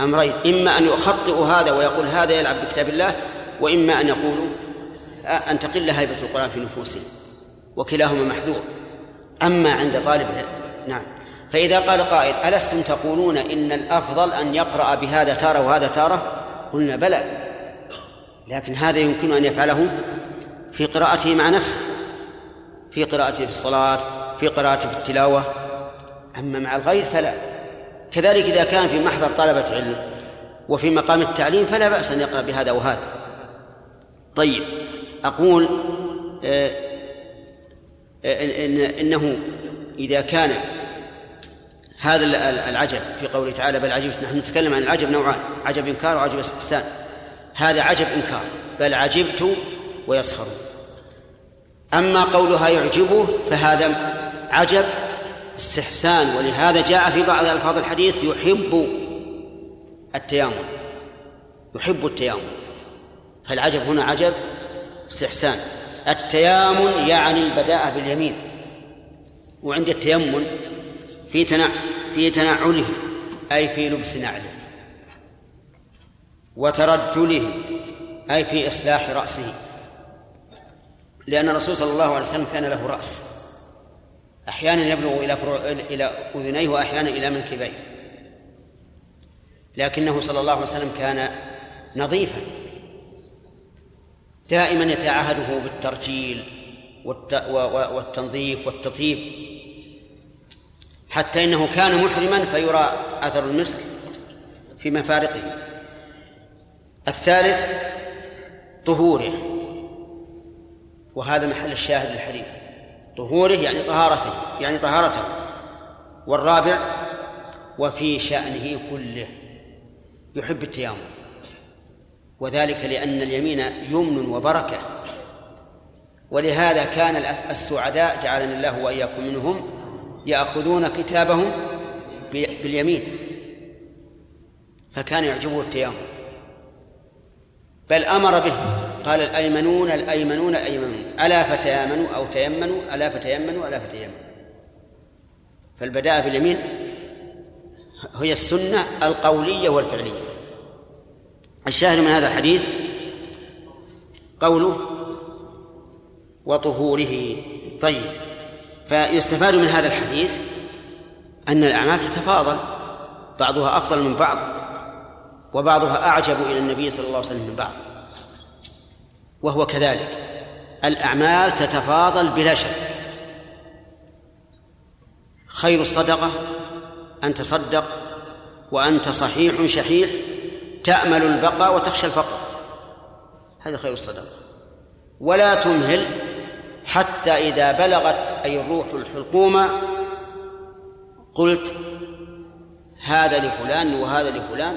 أمرين. إما أن يخطئ هذا ويقول هذا يلعب بكتاب الله وإما أن يقولوا أن تقل هيبة القرآن في نفوسهم وكلاهما محذور. أما عند طالب نعم. فإذا قال قائل ألستم تقولون إن الأفضل أن يقرأ بهذا تارة وهذا تارة؟ قلنا بلى. لكن هذا يمكن أن يفعله في قراءته مع نفسه. في قراءته في الصلاة في قراءته في التلاوة. أما مع الغير فلا. كذلك إذا كان في محضر طلبة علم وفي مقام التعليم فلا بأس أن يقرأ بهذا وهذا. طيب أقول آه، آه، إنه إذا كان هذا العجب في قوله تعالى بل عجبت نحن نتكلم عن العجب نوعان عجب إنكار وعجب استحسان. هذا عجب إنكار بل عجبت ويسخرون أما قولها يعجبه فهذا عجب استحسان ولهذا جاء في بعض ألفاظ الحديث يحب التيامن. يحب التيامن. فالعجب هنا عجب استحسان. التيامن يعني البداءة باليمين. وعند التيمن في تنع في تنعله أي في لبس نعله وترجله أي في إصلاح رأسه. لأن الرسول صلى الله عليه وسلم كان له رأس. أحيانا يبلغ إلى فروع إلى أذنيه وأحيانا إلى منكبيه. لكنه صلى الله عليه وسلم كان نظيفا. دائما يتعهده بالترجيل والتنظيف والتطيب. حتى إنه كان محرما فيرى أثر المسك في مفارقه. الثالث طهوره. وهذا محل الشاهد للحديث. طهوره يعني طهارته يعني طهارته. والرابع وفي شأنه كله. يحب التيامن وذلك لأن اليمين يمن وبركة. ولهذا كان السعداء جعلنا الله وإياكم منهم يأخذون كتابهم باليمين فكان يعجبه التيامن بل أمر به قال الأيمنون الأيمنون الأيمنون. ألا فتيامنوا أو تيمنوا ألا فتيمنوا ألا فتيمنوا. فالبداء باليمين هي السنة القولية والفعلية. الشاهد من هذا الحديث قوله وطهوره طيب. فيستفاد من هذا الحديث أن الأعمال تتفاضل بعضها أفضل من بعض وبعضها أعجب إلى النبي صلى الله عليه وسلم من بعض. وهو كذلك. الأعمال تتفاضل بلا شك. خير الصدقة أن تصدق وأنت صحيح شحيح تأمل البقاء وتخشى الفقر. هذا خير الصدقة. ولا تمهل حتى إذا بلغت أي الروح الحلقومة قلت هذا لفلان وهذا لفلان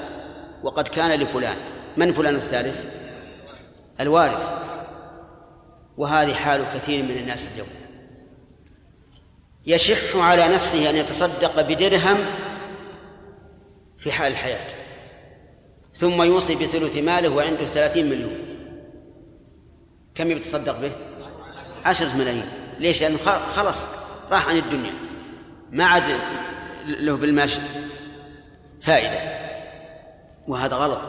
وقد كان لفلان. من فلان الثالث؟ الوارث. وهذه حال كثير من الناس اليوم. يشح على نفسه أن يتصدق بدرهم في حال الحياة. ثم يوصي بثلث ماله وعنده ثلاثين مليون. كم يتصدق به؟ عشرة ملايين. ليش؟ لأنه خلص راح عن الدنيا. ما عاد له بالمال. فائدة. وهذا غلط.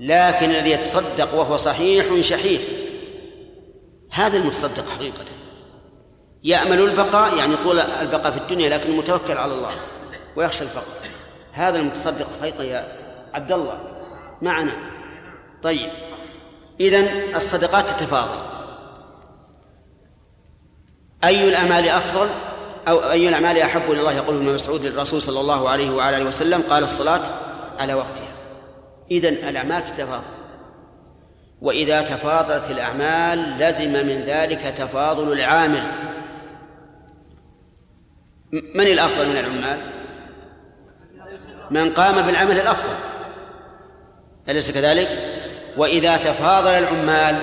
لكن الذي يتصدق وهو صحيح شحيح. هذا المتصدق حقيقة. يأمل البقاء يعني طول البقاء في الدنيا لكن متوكل على الله. ويخشى الفقر. هذا المتصدق حقيقة يا عبد الله. معنا. طيب. إذن الصدقات تتفاضل. أي الأعمال أفضل أو أي الأعمال أحب إلى الله؟ يقول ابن مسعود للرسول صلى الله عليه وعلى آله وسلم قال الصلاة على وقتها. إذن الأعمال تتفاضل. وإذا تفاضلت الأعمال لزم من ذلك تفاضل العامل. من الأفضل من العمال؟ من قام بالعمل الأفضل. أليس كذلك؟ وإذا تفاضل العمال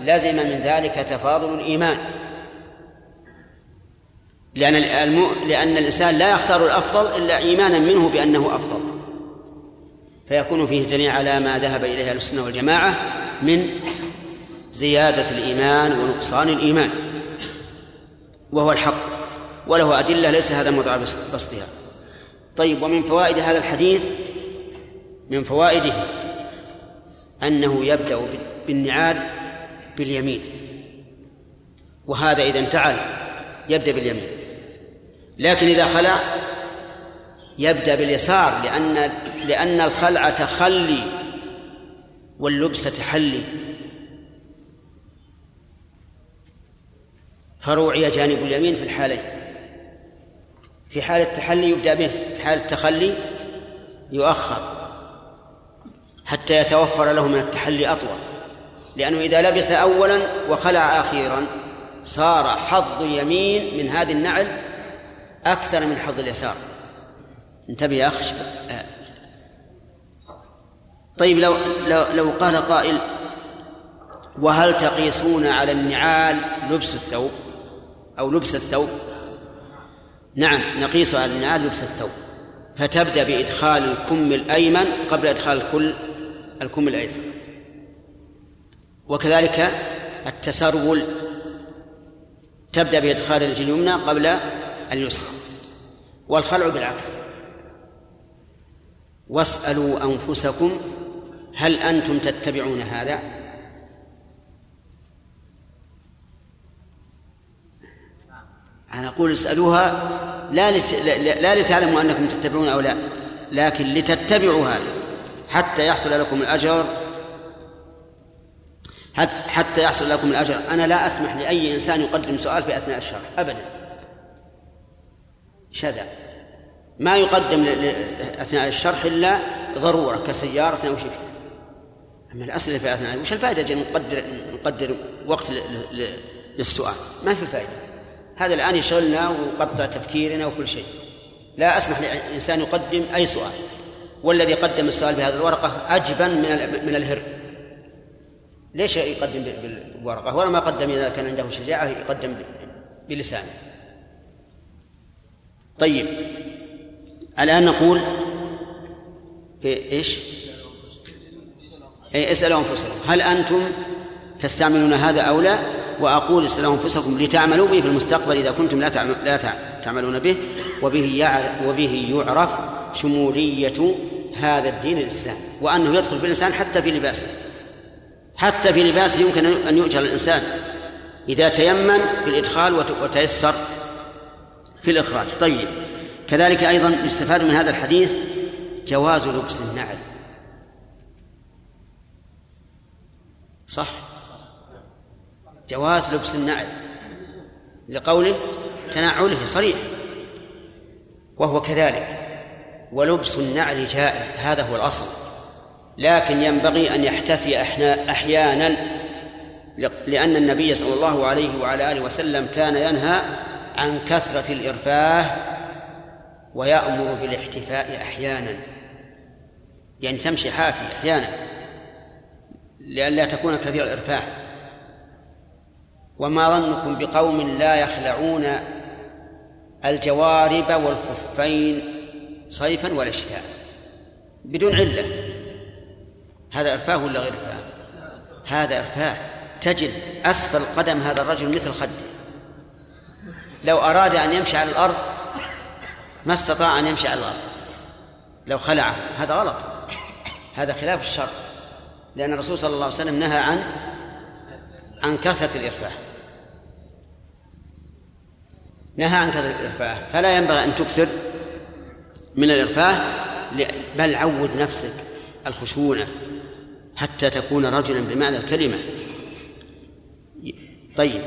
لزم من ذلك تفاضل الإيمان. لأن المو... لأن الإنسان لا يختار الأفضل إلا إيمانا منه بأنه أفضل. فيكون فيه دليل على ما ذهب إليه أهل السنة والجماعة من زيادة الإيمان ونقصان الإيمان. وهو الحق وله أدلة ليس هذا موضع بسطها. طيب ومن فوائد هذا الحديث من فوائده أنه يبدأ بالنعال باليمين. وهذا إذا انتعل يبدأ باليمين. لكن إذا خلع يبدأ باليسار لأن لأن الخلع تخلي واللبس تحلي. فروعي جانب اليمين في الحالين. في حال التحلي يبدأ به في حال التخلي يؤخر حتى يتوفر له من التحلي أطول. لأنه إذا لبس أولا وخلع أخيرا صار حظ يمين من هذه النعل أكثر من حظ اليسار. انتبه يا أخ طيب لو لو لو قال قائل وهل تقيسون على النعال لبس الثوب؟ أو لبس الثوب؟ نعم نقيس على النعال لبس الثوب. فتبدأ بإدخال الكم الأيمن قبل إدخال الكل الكم الأيسر. وكذلك التسرول. تبدأ بإدخال الرجل اليمنى قبل اليسرى والخلع بالعكس. واسألوا أنفسكم هل أنتم تتبعون هذا؟ أنا أقول اسألوها لا لت... لا لتعلموا أنكم تتبعون أو لا لكن لتتبعوا هذا حتى يحصل لكم الأجر. حتى يحصل لكم الأجر. أنا لا أسمح لأي إنسان يقدم سؤال في أثناء الشرح أبدا. شذا. ما يقدم أثناء الشرح إلا ضرورة كسيارة أو شيء. أما الأسئلة في أثناء وش الفائدة نقدر نقدر وقت للسؤال؟ ما في فائدة. هذا الآن يشغلنا ويقطع تفكيرنا وكل شيء. لا أسمح لإنسان يقدم أي سؤال. والذي قدم السؤال بهذه الورقة أجبن من من الهر. ليش يقدم بالورقة؟ ولا ما قدم إذا كان عنده شجاعة يقدم بلسانه. طيب. الآن نقول في إيش؟ إيه اسألوا أنفسكم. هل أنتم تستعملون هذا أو لا؟ وأقول اسألوا أنفسكم لتعملوا به في المستقبل إذا كنتم لا لا تعملون به. وبه وبه يعرف شمولية هذا الدين الإسلام. وأنه يدخل في الإنسان حتى في لباسه. حتى في لباسه يمكن أن يؤجر الإنسان إذا تيمن في الإدخال وتيسر. في الإخراج. طيب. كذلك أيضا يستفاد من هذا الحديث جواز لبس النعل. صح؟ جواز لبس النعل. لقوله تنعله صريح. وهو كذلك. ولبس النعل جائز. هذا هو الأصل. لكن ينبغي أن يحتفي أحيانا لأن النبي صلى الله عليه وعلى آله وسلم كان ينهى عن كثرة الإرفاه ويأمر بالاحتفاء أحيانا. يعني تمشي حافي أحيانا لئلا تكون كثير الإرفاه. وما ظنكم بقوم لا يخلعون الجوارب والخفين صيفا ولا شتاء بدون علة. هذا إرفاه ولا غير إرفاه؟ هذا إرفاه. تجد أسفل قدم هذا الرجل مثل خده. لو أراد أن يمشي على الأرض ما استطاع أن يمشي على الأرض. لو خلعه. هذا غلط. هذا خلاف الشر لأن الرسول صلى الله عليه وسلم نهى عن عن كثرة الإرفاه. نهى عن كثرة الإرفاه. فلا ينبغي أن تكثر من الإرفاه. بل عود نفسك الخشونة حتى تكون رجلا بمعنى الكلمة. طيب.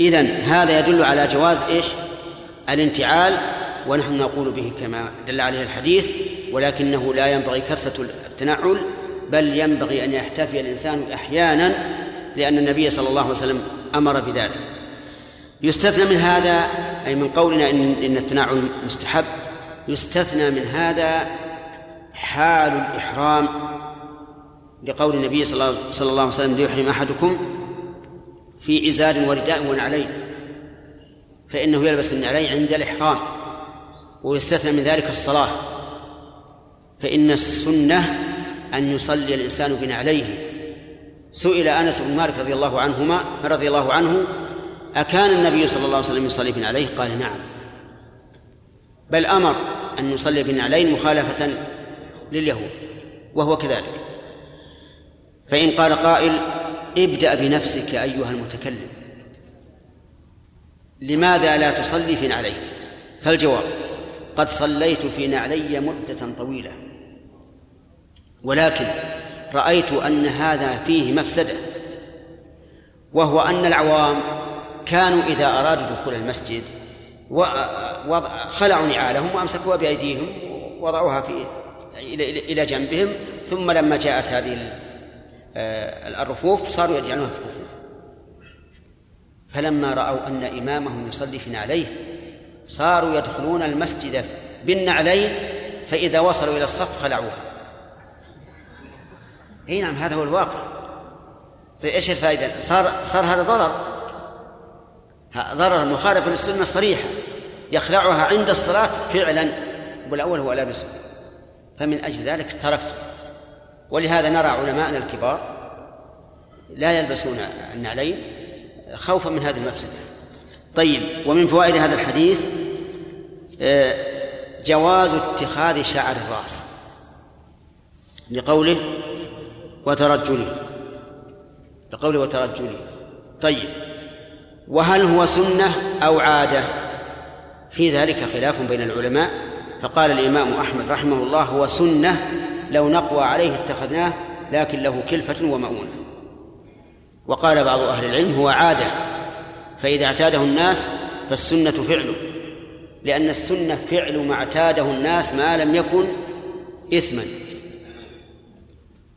إذن هذا يدل على جواز إيش؟ الانتعال ونحن نقول به كما دل عليه الحديث ولكنه لا ينبغي كثرة التنعل بل ينبغي أن يحتفي الإنسان أحيانا لأن النبي صلى الله عليه وسلم أمر بذلك. يستثنى من هذا أي من قولنا إن, إن التنعل مستحب يستثنى من هذا حال الإحرام لقول النبي صلى الله عليه وسلم ليحرم أحدكم في إزار ورداء ونعلين فإنه يلبس النعلين عند الإحرام ويستثنى من ذلك الصلاة. فإن السنة أن يصلي الإنسان بنعليه سئل أنس بن مالك رضي الله عنهما رضي الله عنه أكان النبي صلى الله عليه وسلم يصلي بنعليه قال نعم. بل أمر أن يصلي بنعلين مخالفة لليهود وهو كذلك. فإن قال قائل ابدأ بنفسك أيها المتكلم. لماذا لا تصلي في نعليك فالجواب قد صليت في نعلي مدة طويلة ولكن رأيت أن هذا فيه مفسدة وهو أن العوام كانوا إذا أرادوا دخول المسجد خلعوا نعالهم وأمسكوها بأيديهم ووضعوها في إلى جنبهم ثم لما جاءت هذه الرفوف صاروا يجعلونها في الرفوف فلما رأوا أن إمامهم يصلي في نعليه صاروا يدخلون المسجد بالنعلين فإذا وصلوا إلى الصف خلعوها إي نعم هذا هو الواقع. طيب إيش الفائدة؟ صار صار هذا ضرر. ضرر مخالفه للسنة الصريحه يخلعها عند الصلاة فعلا والأول هو لابسه فمن أجل ذلك تركته. ولهذا نرى علماءنا الكبار لا يلبسون النعلين خوفا من هذه المفسدة. طيب ومن فوائد هذا الحديث آه، جواز اتخاذ شعر الراس لقوله وترجله. لقوله وترجله. طيب وهل هو سنة أو عادة؟ في ذلك خلاف بين العلماء. فقال الإمام أحمد رحمه الله هو سنة لو نقوى عليه اتخذناه لكن له كلفة ومؤونة. وقال بعض أهل العلم هو عادة فإذا اعتاده الناس فالسنة فعله لأن السنة فعل ما اعتاده الناس ما لم يكن إثما.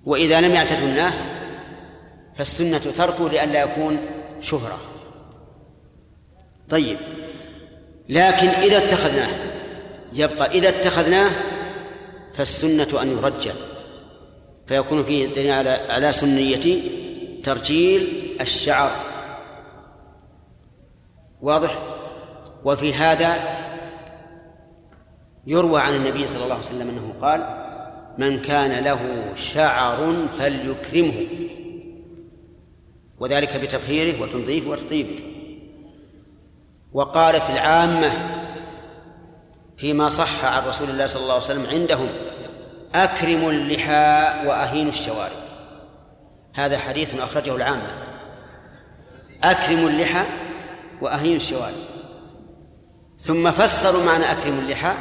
وإذا لم يعتده الناس فالسنة تركه لئلا يكون شهرة. طيب لكن إذا اتخذناه يبقى إذا اتخذناه فالسنة أن يرجل فيكون فيه دليل على على سنية ترجيل الشعر. واضح؟ وفي هذا يروى عن النبي صلى الله عليه وسلم أنه قال من كان له شعر فليكرمه. وذلك بتطهيره وتنظيفه وتطيبه. وقالت العامة فيما صح عن رسول الله صلى الله عليه وسلم عندهم أكرموا اللحى وأهينوا الشوارب. هذا حديث أخرجه العامة. أكرموا اللحى وأهينوا الشوارب. ثم فسروا معنى أكرموا اللحى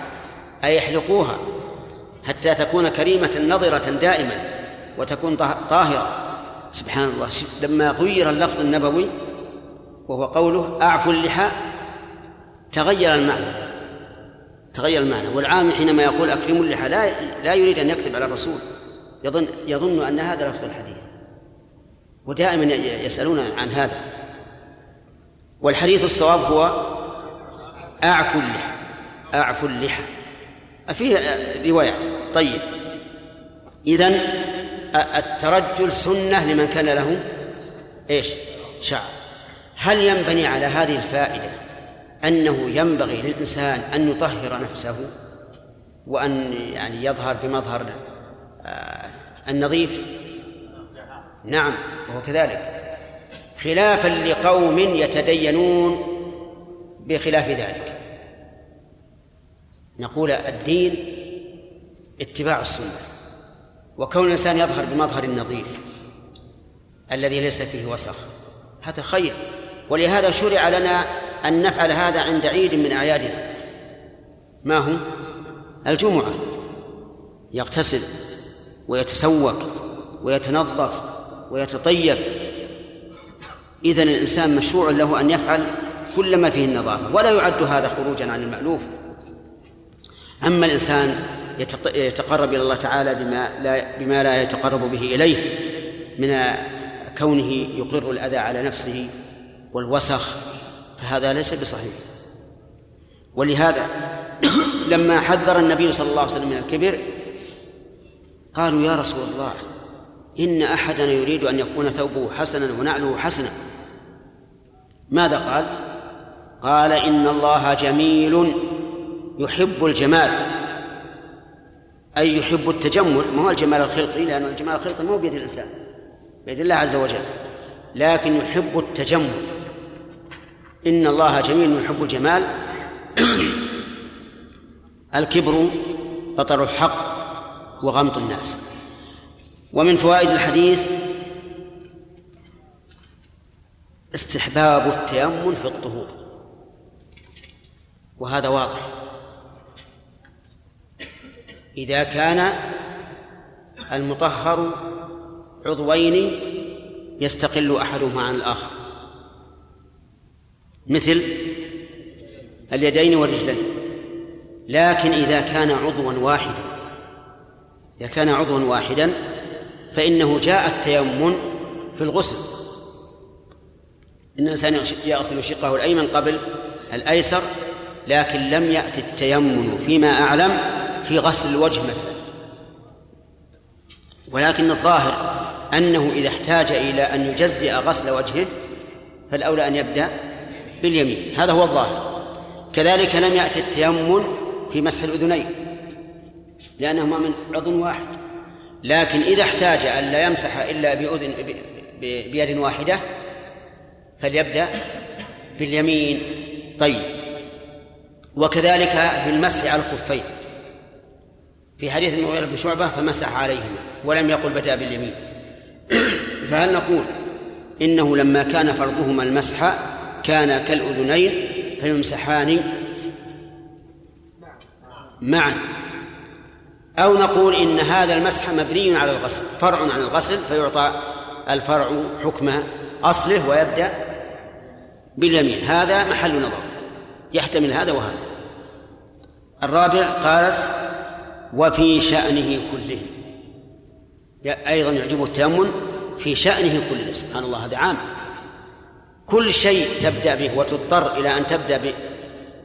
أي احلقوها حتى تكون كريمة نظرة دائما وتكون طاهرة. سبحان الله. لما غير اللفظ النبوي وهو قوله أعفوا اللحى تغير المعنى. تغير المعنى. والعام حينما يقول أكرموا اللحى لا لا يريد أن يكذب على الرسول. يظن يظن أن هذا لفظ الحديث. ودائما يسألون عن هذا. والحديث الصواب هو أعفوا اللحى. أعفوا اللحى. فيه روايات. طيب. إذن الترجل سنة لمن كان له إيش؟ شعر. هل ينبني على هذه الفائدة أنه ينبغي للإنسان أن يطهر نفسه وأن يعني يظهر بمظهر آه، النظيف. نعم وهو كذلك. خلافا لقوم يتدينون بخلاف ذلك. نقول الدين اتباع السنة وكون الإنسان يظهر بمظهر النظيف الذي ليس فيه وسخ هذا خير. ولهذا شرع لنا أن نفعل هذا عند عيد من أعيادنا. ما هو؟ الجمعة. يغتسل ويتسوق ويتنظف ويتطيب. إذن الإنسان مشروع له أن يفعل كل ما فيه النظافة ولا يعد هذا خروجا عن المألوف. أما الإنسان يتقرب إلى الله تعالى بما لا بما لا يتقرب به إليه من كونه يقر الأذى على نفسه والوسخ فهذا ليس بصحيح. ولهذا لما حذر النبي صلى الله عليه وسلم من الكبر قالوا يا رسول الله إن أحدنا يريد أن يكون ثوبه حسنا ونعله حسنا. ماذا قال؟ قال إن الله جميل يحب الجمال. أي يحب التجمل. ما هو الجمال الخلقي؟ لأن الجمال الخلقي مو بيد الإنسان بيد الله عز وجل لكن يحب التجمل. إن الله جميل يحب الجمال. الكبر بطر الحق وغمط الناس. ومن فوائد الحديث استحباب التيمم في الطهور. وهذا واضح. إذا كان المطهر عضوين يستقل أحدهما عن الآخر. مثل اليدين والرجلين. لكن إذا كان عضوا واحدا إذا كان عضوا واحدا فإنه جاء التيمم في الغسل. إن الإنسان يغسل شقه الأيمن قبل الأيسر لكن لم يأتي التيمم فيما أعلم في غسل الوجه مثلا. ولكن الظاهر أنه إذا احتاج إلى أن يجزئ غسل وجهه فالأولى أن يبدأ باليمين. هذا هو الظاهر. كذلك لم يأتي التيمم في مسح الأذنين لأنهما من عضو واحد. لكن إذا احتاج أن لا يمسح إلا بأذن بيد واحدة فليبدأ باليمين. طيب. وكذلك في المسح على الخفين. في حديث المغيرة بن شعبة فمسح عليهما ولم يقل بدأ باليمين. فهل نقول إنه لما كان فرضهما المسح كان كالأذنين فيمسحان معا. أو نقول إن هذا المسح مبني على الغسل فرع عن الغسل فيعطى الفرع حكم أصله ويبدأ باليمين. هذا محل نظر. يحتمل هذا وهذا. الرابع قالت وفي شأنه كله. أيضا يعجبه التأمل في شأنه كله. سبحان الله هذا عام. كل شيء تبدأ به وتضطر إلى أن تبدأ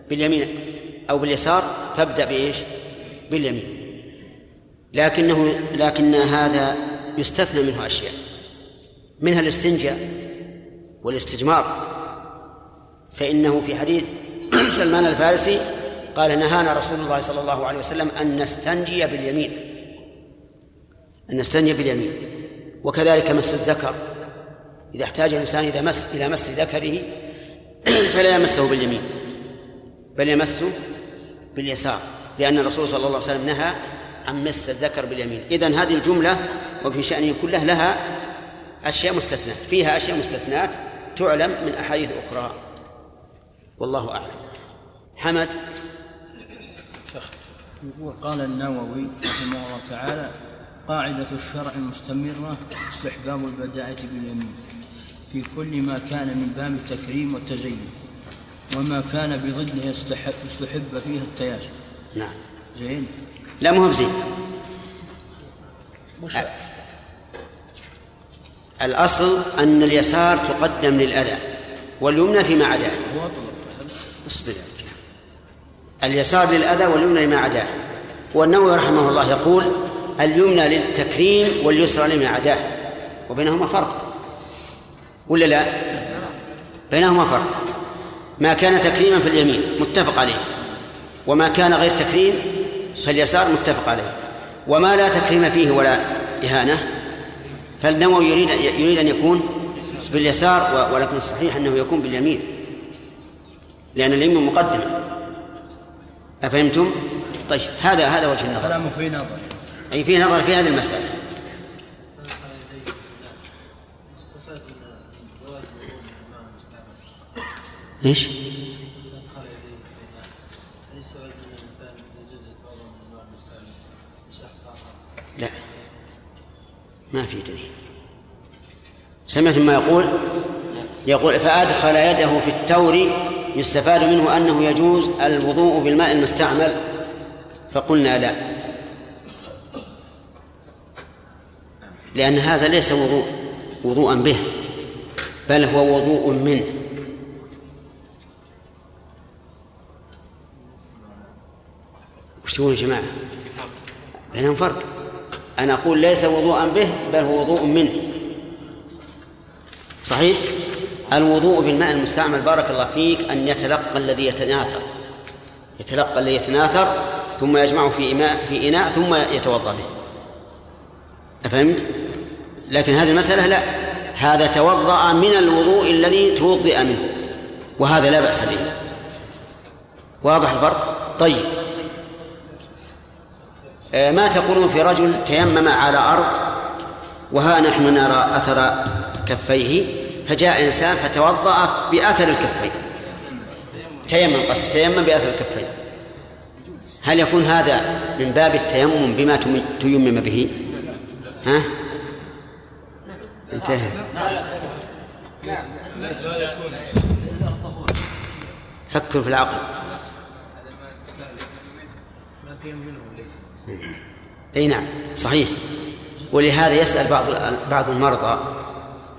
باليمين أو باليسار فابدأ بإيش؟ باليمين. لكنه لكن هذا يستثنى منه أشياء. منها الاستنجاء والاستجمار. فإنه في حديث سلمان الفارسي قال نهانا رسول الله صلى الله عليه وسلم أن نستنجي باليمين. أن نستنجي باليمين. وكذلك مس الذكر. إذا احتاج الإنسان إذا مس إلى مس ذكره فلا يمسه باليمين بل يمسه باليسار لأن الرسول صلى الله عليه وسلم نهى عن مس الذكر باليمين. إذن هذه الجملة وفي شأنه كله لها أشياء مستثنات فيها أشياء مستثنات تعلم من أحاديث أخرى. والله أعلم. حمد. قال النووي رحمه الله تعالى قاعدة الشرع المستمرة استحباب البداءة باليمين. في كل ما كان من باب التكريم والتزين وما كان بضده يستحب, يستحب فيه التياسر نعم. زين؟ لا مو بزين. الأصل أن اليسار تقدم للأذى واليمنى فيما عداه. اصبر يا اليسار للأذى واليمنى لما عداه. والنووي رحمه الله يقول اليمنى للتكريم واليسرى لما عداه. وبينهما فرق. ولا لا؟ بينهما فرق. ما كان تكريما في اليمين متفق عليه. وما كان غير تكريم فاليسار متفق عليه. وما لا تكريم فيه ولا إهانة فالنووي يريد يريد أن يكون باليسار ولكن الصحيح أنه يكون باليمين. لأن اليمين مقدمة. أفهمتم؟ طيب هذا هذا وجه النظر. كلامه في نظر. أي فيه نظر في هذه المسألة. إيش؟ لا. ما في دليل. سمعتم ما يقول؟ يقول فأدخل يده في التور يستفاد منه أنه يجوز الوضوء بالماء المستعمل. فقلنا لا. لأن هذا ليس وضوء وضوءا به بل هو وضوء منه. وش تقول يا جماعة؟ بينهم فرق. أنا أقول ليس وضوءا به بل هو وضوء منه. صحيح؟ الوضوء بالماء المستعمل بارك الله فيك أن يتلقى الذي يتناثر. يتلقى الذي يتناثر ثم يجمعه في إناء في إناء ثم يتوضأ به. أفهمت؟ لكن هذه المسألة لا. هذا توضأ من الوضوء الذي توضئ منه. وهذا لا بأس به. واضح الفرق؟ طيب. ما تقولون في رجل تيمم على أرض وها نحن نرى أثر كفيه فجاء إنسان فتوضأ بأثر الكفين. تيمم قصد تيمم بأثر الكفين. هل يكون هذا من باب التيمم بما تيمم به؟ ها؟ انتهى. فكر في العقل. أي نعم صحيح. ولهذا يسأل بعض بعض المرضى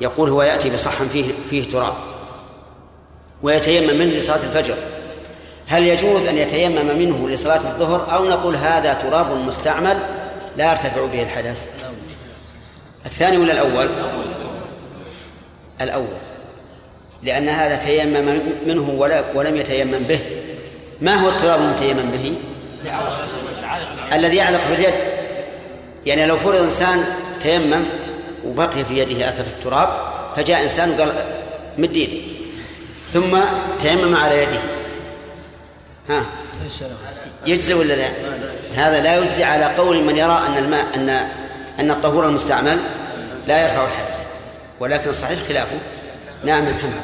يقول هو يأتي بصحن فيه فيه تراب ويتيمم منه لصلاة الفجر. هل يجوز أن يتيمم منه لصلاة الظهر أو نقول هذا تراب مستعمل لا يرتفع به الحدث؟ الثاني ولا الأول؟ الأول. لأن هذا تيمم منه ولم يتيمم به. ما هو التراب المتيمم به؟ الذي يعلق في اليد يعني لو فرض إنسان تيمم وبقي في يده أثر التراب فجاء إنسان وقال مد يدي. ثم تيمم على يده. ها؟ يجزي ولا لا؟ هذا لا يجزي على قول من يرى أن الماء أن أن الطهور المستعمل لا يرفع الحدث ولكن الصحيح خلافه. نعم محمد.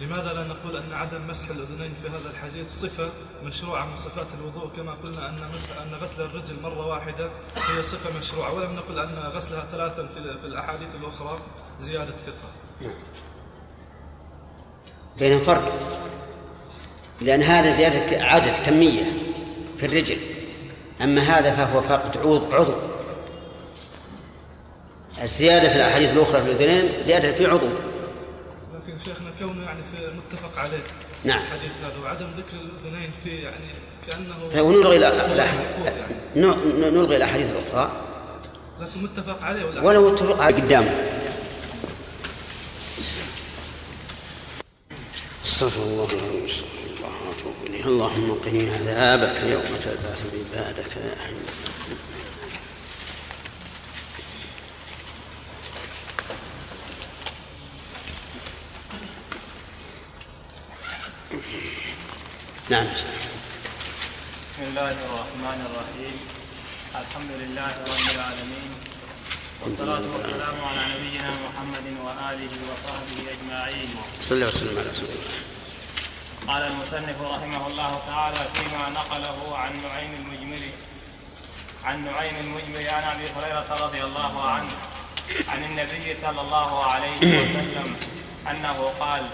لماذا لا نقول أن عدم مسح الأذنين في هذا الحديث صفة مشروعة من صفات الوضوء كما قلنا أن مسح أن غسل الرجل مرة واحدة هي صفة مشروعة ولم نقل أن غسلها ثلاثا في, الأحاديث الأخرى زيادة ثقة. نعم. بينهم فرق لأن هذا زيادة عدد كمية في الرجل أما هذا فهو فقد عضو الزيادة في الأحاديث الأخرى في الأذنين زيادة في عضو شيخنا كونه يعني في متفق عليه. نعم. الحديث هذا وعدم ذكر الأذنين في يعني كأنه طيب ونلغي نلغي الأحاديث الأخرى. لكن متفق عليه ولا ولو اتفق على قدامه أستغفر الله أستغفر الله واتوب إليه. اللهم قني عذابك يوم تبعث عبادك يا حي. نعم بسم الله الرحمن الرحيم. الحمد لله رب العالمين. والصلاة والسلام على نبينا محمد وآله وصحبه أجمعين. صلى الله وسلم على رسول الله. قال المصنف رحمه الله تعالى فيما نقله عن نعيم المجمل عن نعيم المجمل عن أبي هريرة رضي الله عنه عن النبي صلى الله عليه وسلم أنه قال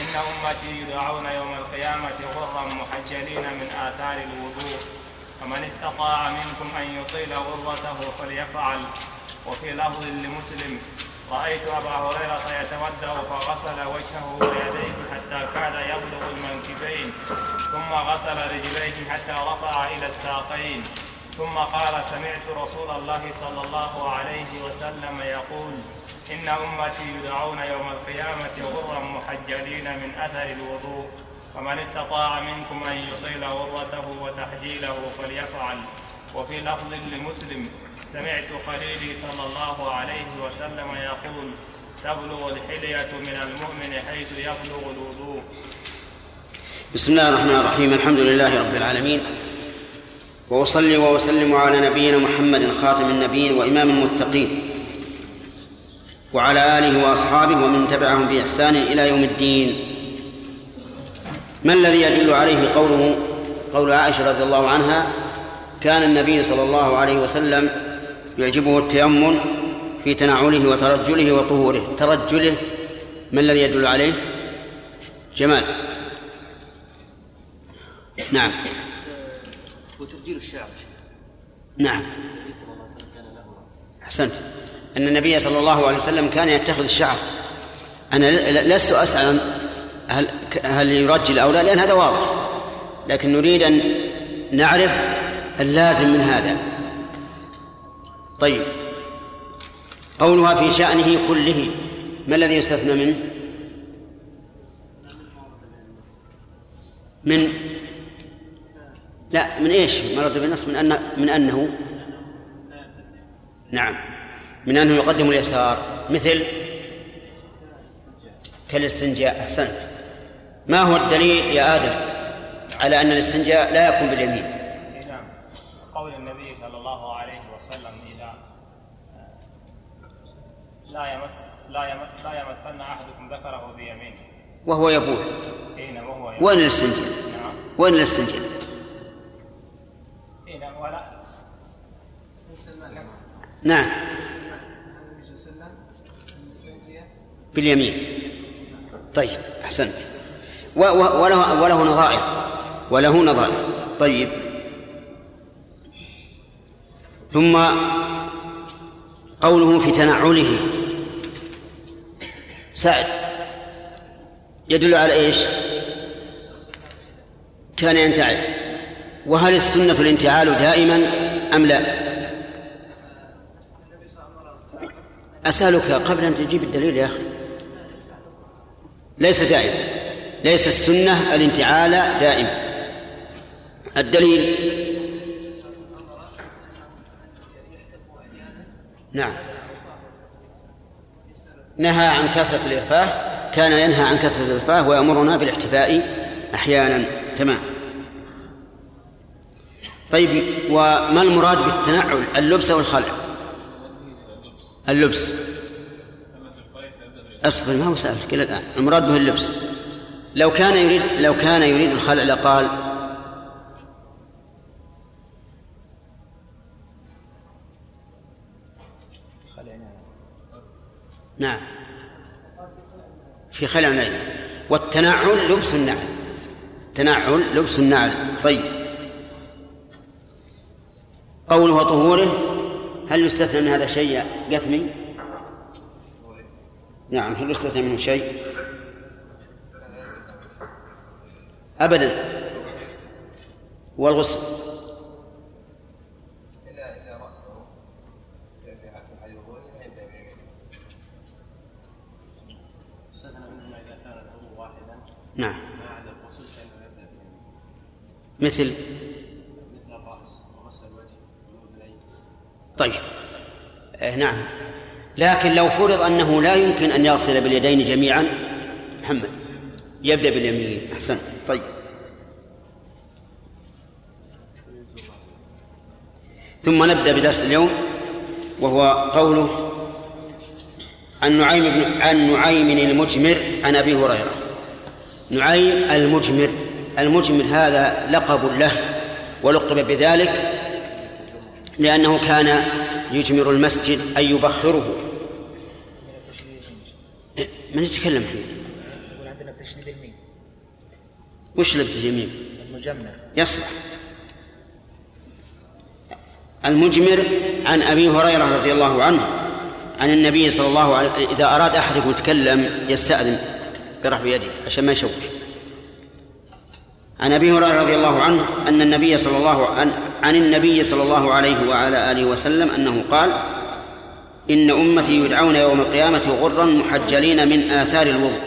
إن أمتي يدعون يوم القيامة غرا محجلين من آثار الوضوء فمن استطاع منكم أن يطيل غرته فليفعل. وفي لفظ لمسلم رأيت أبا هريرة يتودأ فغسل وجهه ويديه حتى كاد يبلغ المنكبين ثم غسل رجليه حتى رفع إلى الساقين. ثم قال سمعت رسول الله صلى الله عليه وسلم يقول إن أمتي يدعون يوم القيامة غرا محجلين من أثر الوضوء فمن استطاع منكم أن يطيل غرته وتحجيله فليفعل. وفي لفظ لمسلم سمعت خليلي صلى الله عليه وسلم يقول تبلغ الحلية من المؤمن حيث يبلغ الوضوء. بسم الله الرحمن الرحيم الحمد لله رب العالمين. وأصلي وأسلم على نبينا محمد خاتم النبيين وإمام المتقين. وعلى آله وأصحابه ومن تبعهم بإحسان إلى يوم الدين. ما الذي يدل عليه قوله قول عائشة رضي الله عنها كان النبي صلى الله عليه وسلم يعجبه التيمم في تنعله وترجله وطهوره. ترجله ما الذي يدل عليه؟ جمال. نعم. وترجيل الشعر. نعم. أحسنت. أن النبي صلى الله عليه وسلم كان يتخذ الشعر. أنا لست أسأل هل هل يرجل أو لا لأن هذا واضح. لكن نريد أن نعرف اللازم من هذا. طيب. قولها في شأنه كله. ما الذي يستثنى منه من؟ لا من إيش؟ مرض بالنص من أن من أنه. نعم. من أنه يقدم اليسار. مثل كالاستنجاء. أحسنت. ما هو الدليل يا آدم على أن الاستنجاء لا يكون باليمين؟ نعم قول النبي صلى الله عليه وسلم إذا لا يمس لا يمس لا يمسن أحدكم ذكره بيمينه وهو يبول إيه نعم وهو يبول. وين الاستنجاء؟ نعم. وين الاستنجاء؟ إيه ولا. نعم. باليمين. طيب أحسنت. وله وله نظائر. وله نظائر. طيب. ثم قوله في تنعله. سعد يدل على إيش؟ كان ينتعل. وهل السنة الانتعال دائما أم لا؟ أسألك قبل أن تجيب الدليل يا أخي. ليس دائما ليس السنة الانتعال دائما. الدليل؟ نعم. نهى عن كثرة الإرفاه. كان ينهى عن كثرة الإرفاه ويأمرنا بالاحتفاء أحيانا. تمام. طيب وما المراد بالتنعل؟ اللبس أو الخلع؟ اللبس. أصبر ما هو سألتك إلى الآن. المراد به اللبس. لو كان يريد لو كان يريد الخلع لقال نعم. في خلع نعل والتنعل لبس النعل. التنعل لبس النعل. طيب. قوله طهوره هل يستثنى من هذا شيء قثمي؟ نعم هل يستثنى منه شيء؟ أبدا. والغسل. نعم. مثل؟ مثل الرأس ومس الوجه طيب. آه نعم. لكن لو فرض أنه لا يمكن أن يغسل باليدين جميعا محمد يبدأ باليمين أحسن. طيب. ثم نبدأ بدرس اليوم وهو قوله عن نعيم بن عن نعيم المجمر عن أبي هريرة. نعيم المجمر المجمر هذا لقب له ولقب بذلك لأنه كان يجمر المسجد أي يبخره من يتكلم الحين يقول عندنا تشديد الميم وش لبس اليمين؟ المجمر. يصلح. المجمر عن أبي هريرة رضي الله عنه عن النبي صلى الله عليه وسلم إذا أراد أحدكم يتكلم يستأذن برفع بيده عشان ما يشوش. عن أبي هريرة رضي الله عنه أن النبي صلى الله عن, عن النبي صلى الله عليه وعلى آله وسلم أنه قال إن أمتي يدعون يوم القيامة غرا محجلين من آثار الوضوء.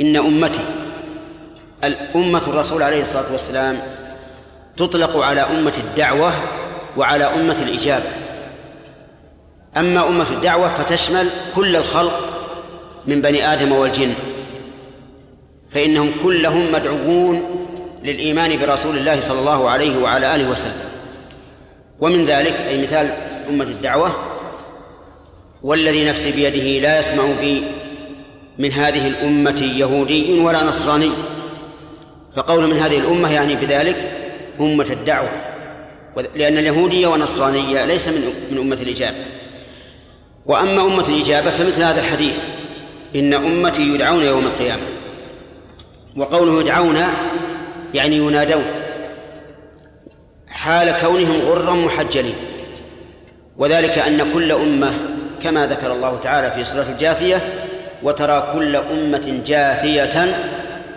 إن أمتي الامه الرسول عليه الصلاة والسلام تطلق على أمة الدعوة وعلى أمة الإجابة. أما أمة الدعوة فتشمل كل الخلق من بني آدم والجن فإنهم كلهم مدعوون للإيمان برسول الله صلى الله عليه وعلى آله وسلم. ومن ذلك أي مثال أمة الدعوة والذي نفسي بيده لا يسمع بي من هذه الأمة يهودي ولا نصراني. فقول من هذه الأمة يعني بذلك أمة الدعوة. لأن اليهودية والنصرانية ليس من من أمة الإجابة. وأما أمة الإجابة فمثل هذا الحديث إن أمتي يدعون يوم القيامة. وقوله يدعون يعني ينادون حال كونهم غرا محجلين. وذلك أن كل أمة كما ذكر الله تعالى في سورة الجاثية وترى كل أمة جاثية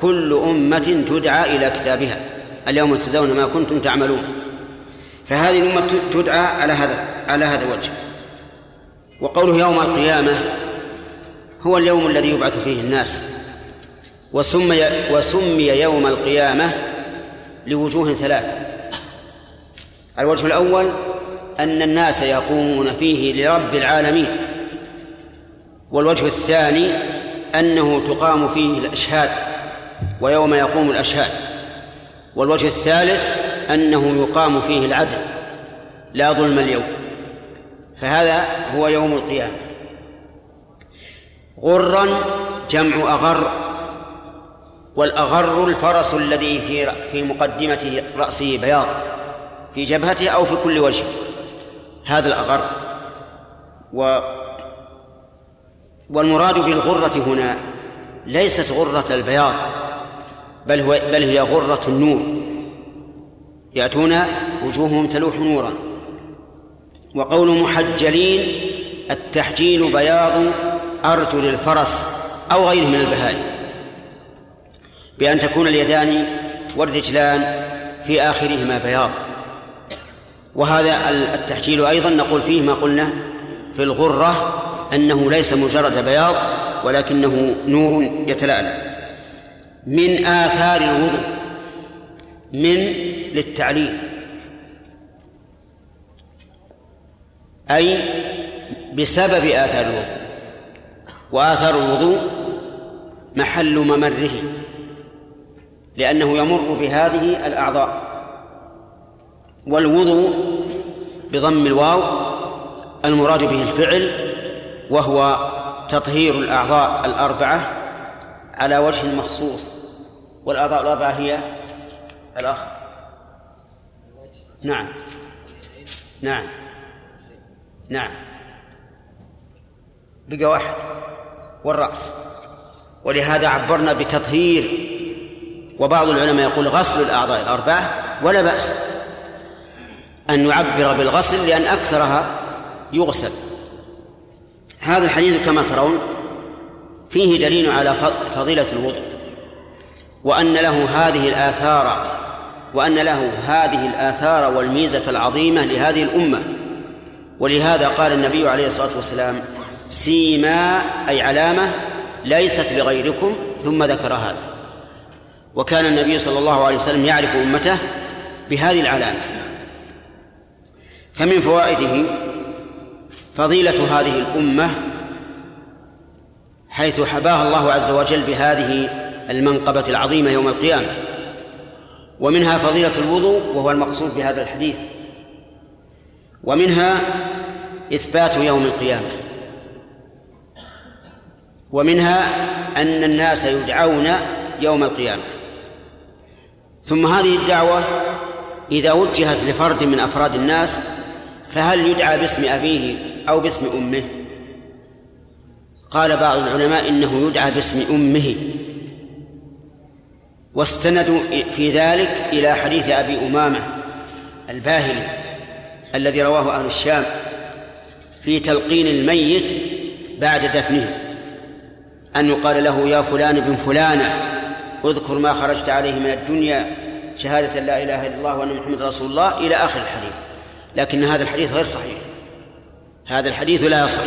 كل أمة تدعى إلى كتابها. اليوم تجزون ما كنتم تعملون. فهذه الأمة تدعى على هذا على هذا الوجه. وقوله يوم القيامة هو اليوم الذي يبعث فيه الناس. وسمي وسمي يوم القيامة لوجوه ثلاثة. الوجه الأول أن الناس يقومون فيه لرب العالمين. والوجه الثاني أنه تقام فيه الأشهاد ويوم يقوم الأشهاد. والوجه الثالث أنه يقام فيه العدل لا ظلم اليوم. فهذا هو يوم القيامة. غرا جمع أغر والأغر الفرس الذي في في مقدمة رأسه بياض في جبهته أو في كل وجه. هذا الأغر. و والمراد بالغرة هنا ليست غرة البياض بل هو بل هي غرة النور. يأتون وجوههم تلوح نورا. وقول محجلين التحجيل بياض أرجل الفرس أو غيره من البهائم. بأن تكون اليدان والرجلان في آخرهما بياض. وهذا التحجيل أيضا نقول فيه ما قلنا في الغرة أنه ليس مجرد بياض ولكنه نور يتلألأ. من آثار الوضوء من للتعليل. أي بسبب آثار الوضوء. وآثار الوضوء محل ممره. لأنه يمر بهذه الأعضاء. والوضوء بضم الواو المراد به الفعل وهو تطهير الأعضاء الأربعة على وجه مخصوص والأعضاء الأربعة هي الأخ. نعم. نعم. نعم. بقى واحد. والرأس. ولهذا عبرنا بتطهير وبعض العلماء يقول غسل الأعضاء الأربعة ولا بأس. أن نعبر بالغسل لأن أكثرها يغسل. هذا الحديث كما ترون فيه دليل على فضيلة الوضوء. وأن له هذه الآثار وأن له هذه الآثار والميزة العظيمة لهذه الأمة. ولهذا قال النبي عليه الصلاة والسلام سيما أي علامة ليست لغيركم ثم ذكر هذا. وكان النبي صلى الله عليه وسلم يعرف أمته بهذه العلامة. فمن فوائده فضيلة هذه الأمة حيث حباها الله عز وجل بهذه المنقبة العظيمة يوم القيامة. ومنها فضيلة الوضوء وهو المقصود بهذا الحديث. ومنها إثبات يوم القيامة. ومنها أن الناس يدعون يوم القيامة. ثم هذه الدعوة إذا وجهت لفرد من أفراد الناس فهل يدعى باسم أبيه أو باسم أمه؟ قال بعض العلماء إنه يدعى باسم أمه. واستندوا في ذلك إلى حديث أبي أمامة الباهلي الذي رواه أهل الشام في تلقين الميت بعد دفنه أن يقال له يا فلان بن فلانة. اذكر ما خرجت عليه من الدنيا شهادة لا إله إلا الله وأن محمد رسول الله إلى آخر الحديث. لكن هذا الحديث غير صحيح. هذا الحديث لا يصح.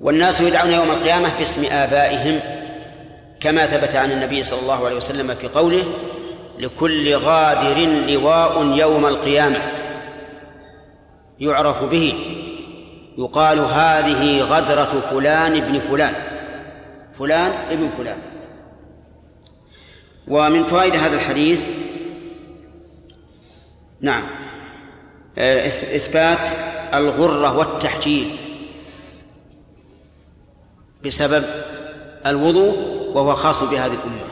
والناس يدعون يوم القيامة باسم آبائهم كما ثبت عن النبي صلى الله عليه وسلم في قوله لكل غادر لواء يوم القيامة. يعرف به يقال هذه غدرة فلان ابن فلان. فلان ابن فلان. ومن فوائد هذا الحديث نعم إثبات الغرة والتحجيل بسبب الوضوء وهو خاص بهذه الأمة.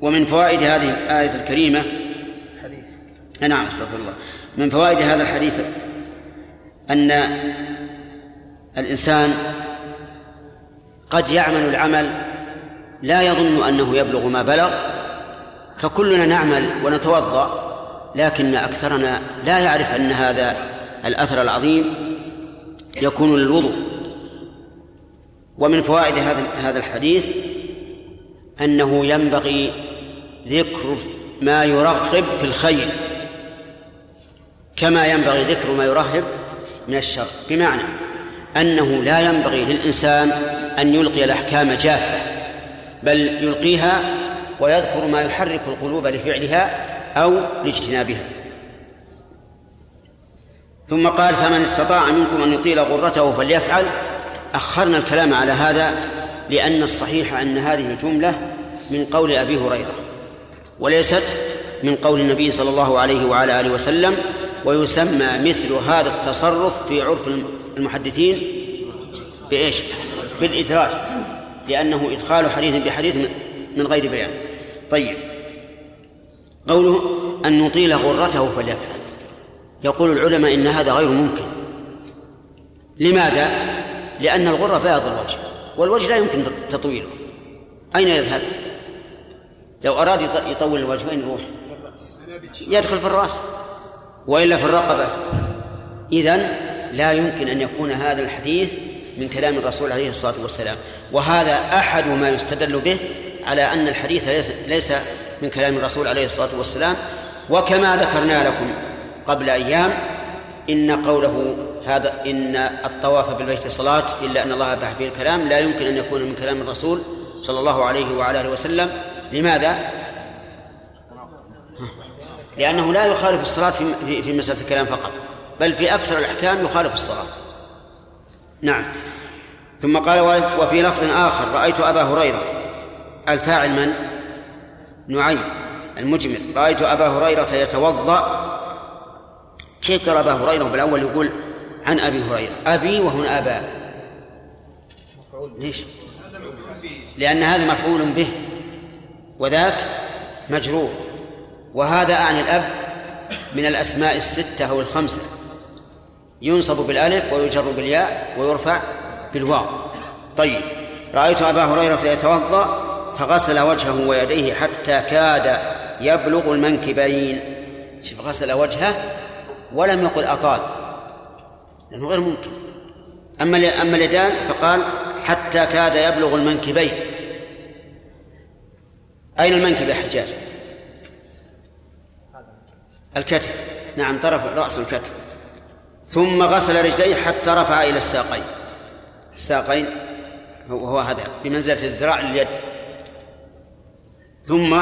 ومن فوائد هذه الآية الكريمة حديث. نعم أستغفر الله. من فوائد هذا الحديث أن الإنسان قد يعمل العمل لا يظن أنه يبلغ ما بلغ فكلنا نعمل ونتوضأ لكن أكثرنا لا يعرف أن هذا الأثر العظيم يكون للوضوء. ومن فوائد هذا هذا الحديث أنه ينبغي ذكر ما يرغب في الخير كما ينبغي ذكر ما يرهب من الشر. بمعنى أنه لا ينبغي للإنسان أن يلقي الأحكام جافة بل يلقيها ويذكر ما يحرك القلوب لفعلها أو لاجتنابها. ثم قال فمن استطاع منكم أن يطيل غرته فليفعل. أخرنا الكلام على هذا لأن الصحيح أن هذه الجملة من قول أبي هريرة وليست من قول النبي صلى الله عليه وعلى آله وسلم ويسمى مثل هذا التصرف في عرف المحدثين بإيش؟ بالإدراج لأنه إدخال حديث بحديث من غير بيان. طيب. قوله أن نطيل غرته فليفعل. يقول العلماء إن هذا غير ممكن. لماذا؟ لأن الغرة بياض الوجه والوجه لا يمكن تطويله. أين يذهب؟ لو أراد يطول الوجه وين يروح؟ يدخل في الرأس. وإلا في الرقبة. إذن لا يمكن أن يكون هذا الحديث من كلام الرسول عليه الصلاة والسلام. وهذا أحد ما يستدل به على أن الحديث ليس, ليس من كلام الرسول عليه الصلاة والسلام. وكما ذكرنا لكم قبل أيام إن قوله هذا إن الطواف بالبيت صلاة إلا أن الله أباح به الكلام لا يمكن أن يكون من كلام الرسول صلى الله عليه وعلى آله وسلم. لماذا؟ لأنه لا يخالف الصلاة في في مسألة الكلام فقط بل في أكثر الأحكام يخالف الصلاة. نعم. ثم قال وفي لفظ آخر رأيت أبا هريرة. الفاعل من؟ نعيم المجمل. رأيت أبا هريرة يتوضأ. كيف قال أبا هريرة؟ بالأول يقول عن أبي هريرة. أبي وهنا أبا. ليش؟ لأن هذا مفعول به. وذاك مجرور. وهذا أعني الأب من الأسماء الستة أو الخمسة. ينصب بالألف ويجر بالياء ويرفع بالواو. طيب رأيت أبا هريرة يتوضأ فغسل وجهه ويديه حتى كاد يبلغ المنكبين. شوف غسل وجهه ولم يقل أطال لأنه غير ممكن. أما أما اليدان فقال حتى كاد يبلغ المنكبين. أين المنكب يا حجاج؟ الكتف. نعم طرف رأس الكتف. ثم غسل رجليه حتى رفع إلى الساقين. الساقين وهو هذا بمنزلة الذراع لليد. ثم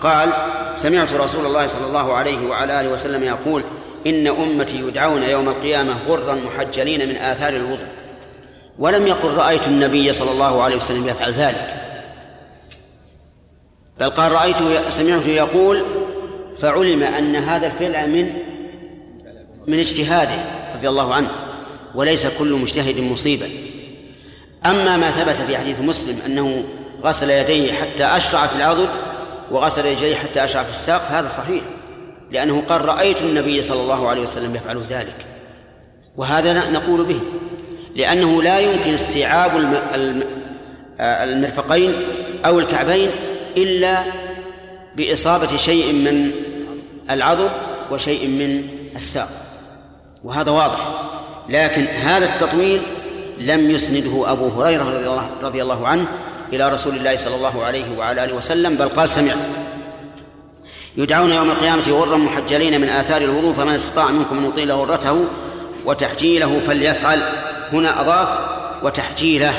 قال سمعت رسول الله صلى الله عليه وعلى آله وسلم يقول إن أمتي يدعون يوم القيامة غرا محجلين من آثار الوضوء. ولم يقل رأيت النبي صلى الله عليه وسلم يفعل ذلك. بل قال رأيته سمعته يقول فعلم أن هذا الفعل من من اجتهاده. رضي الله عنه وليس كل مجتهد مصيبا أما ما ثبت في حديث مسلم أنه غسل يديه حتى أشرع في العضد وغسل يديه حتى أشرع في الساق هذا صحيح لأنه قال رأيت النبي صلى الله عليه وسلم يفعل ذلك. وهذا نقول به لأنه لا يمكن استيعاب المرفقين أو الكعبين إلا بإصابة شيء من العضد وشيء من الساق. وهذا واضح. لكن هذا التطويل لم يسنده أبو هريرة رضي الله عنه إلى رسول الله صلى الله عليه وعلى آله وسلم بل قال سمعت يدعون يوم القيامة غرا محجلين من آثار الوضوء فمن استطاع منكم أن يطيل غرته وتحجيله فليفعل. هنا أضاف وتحجيله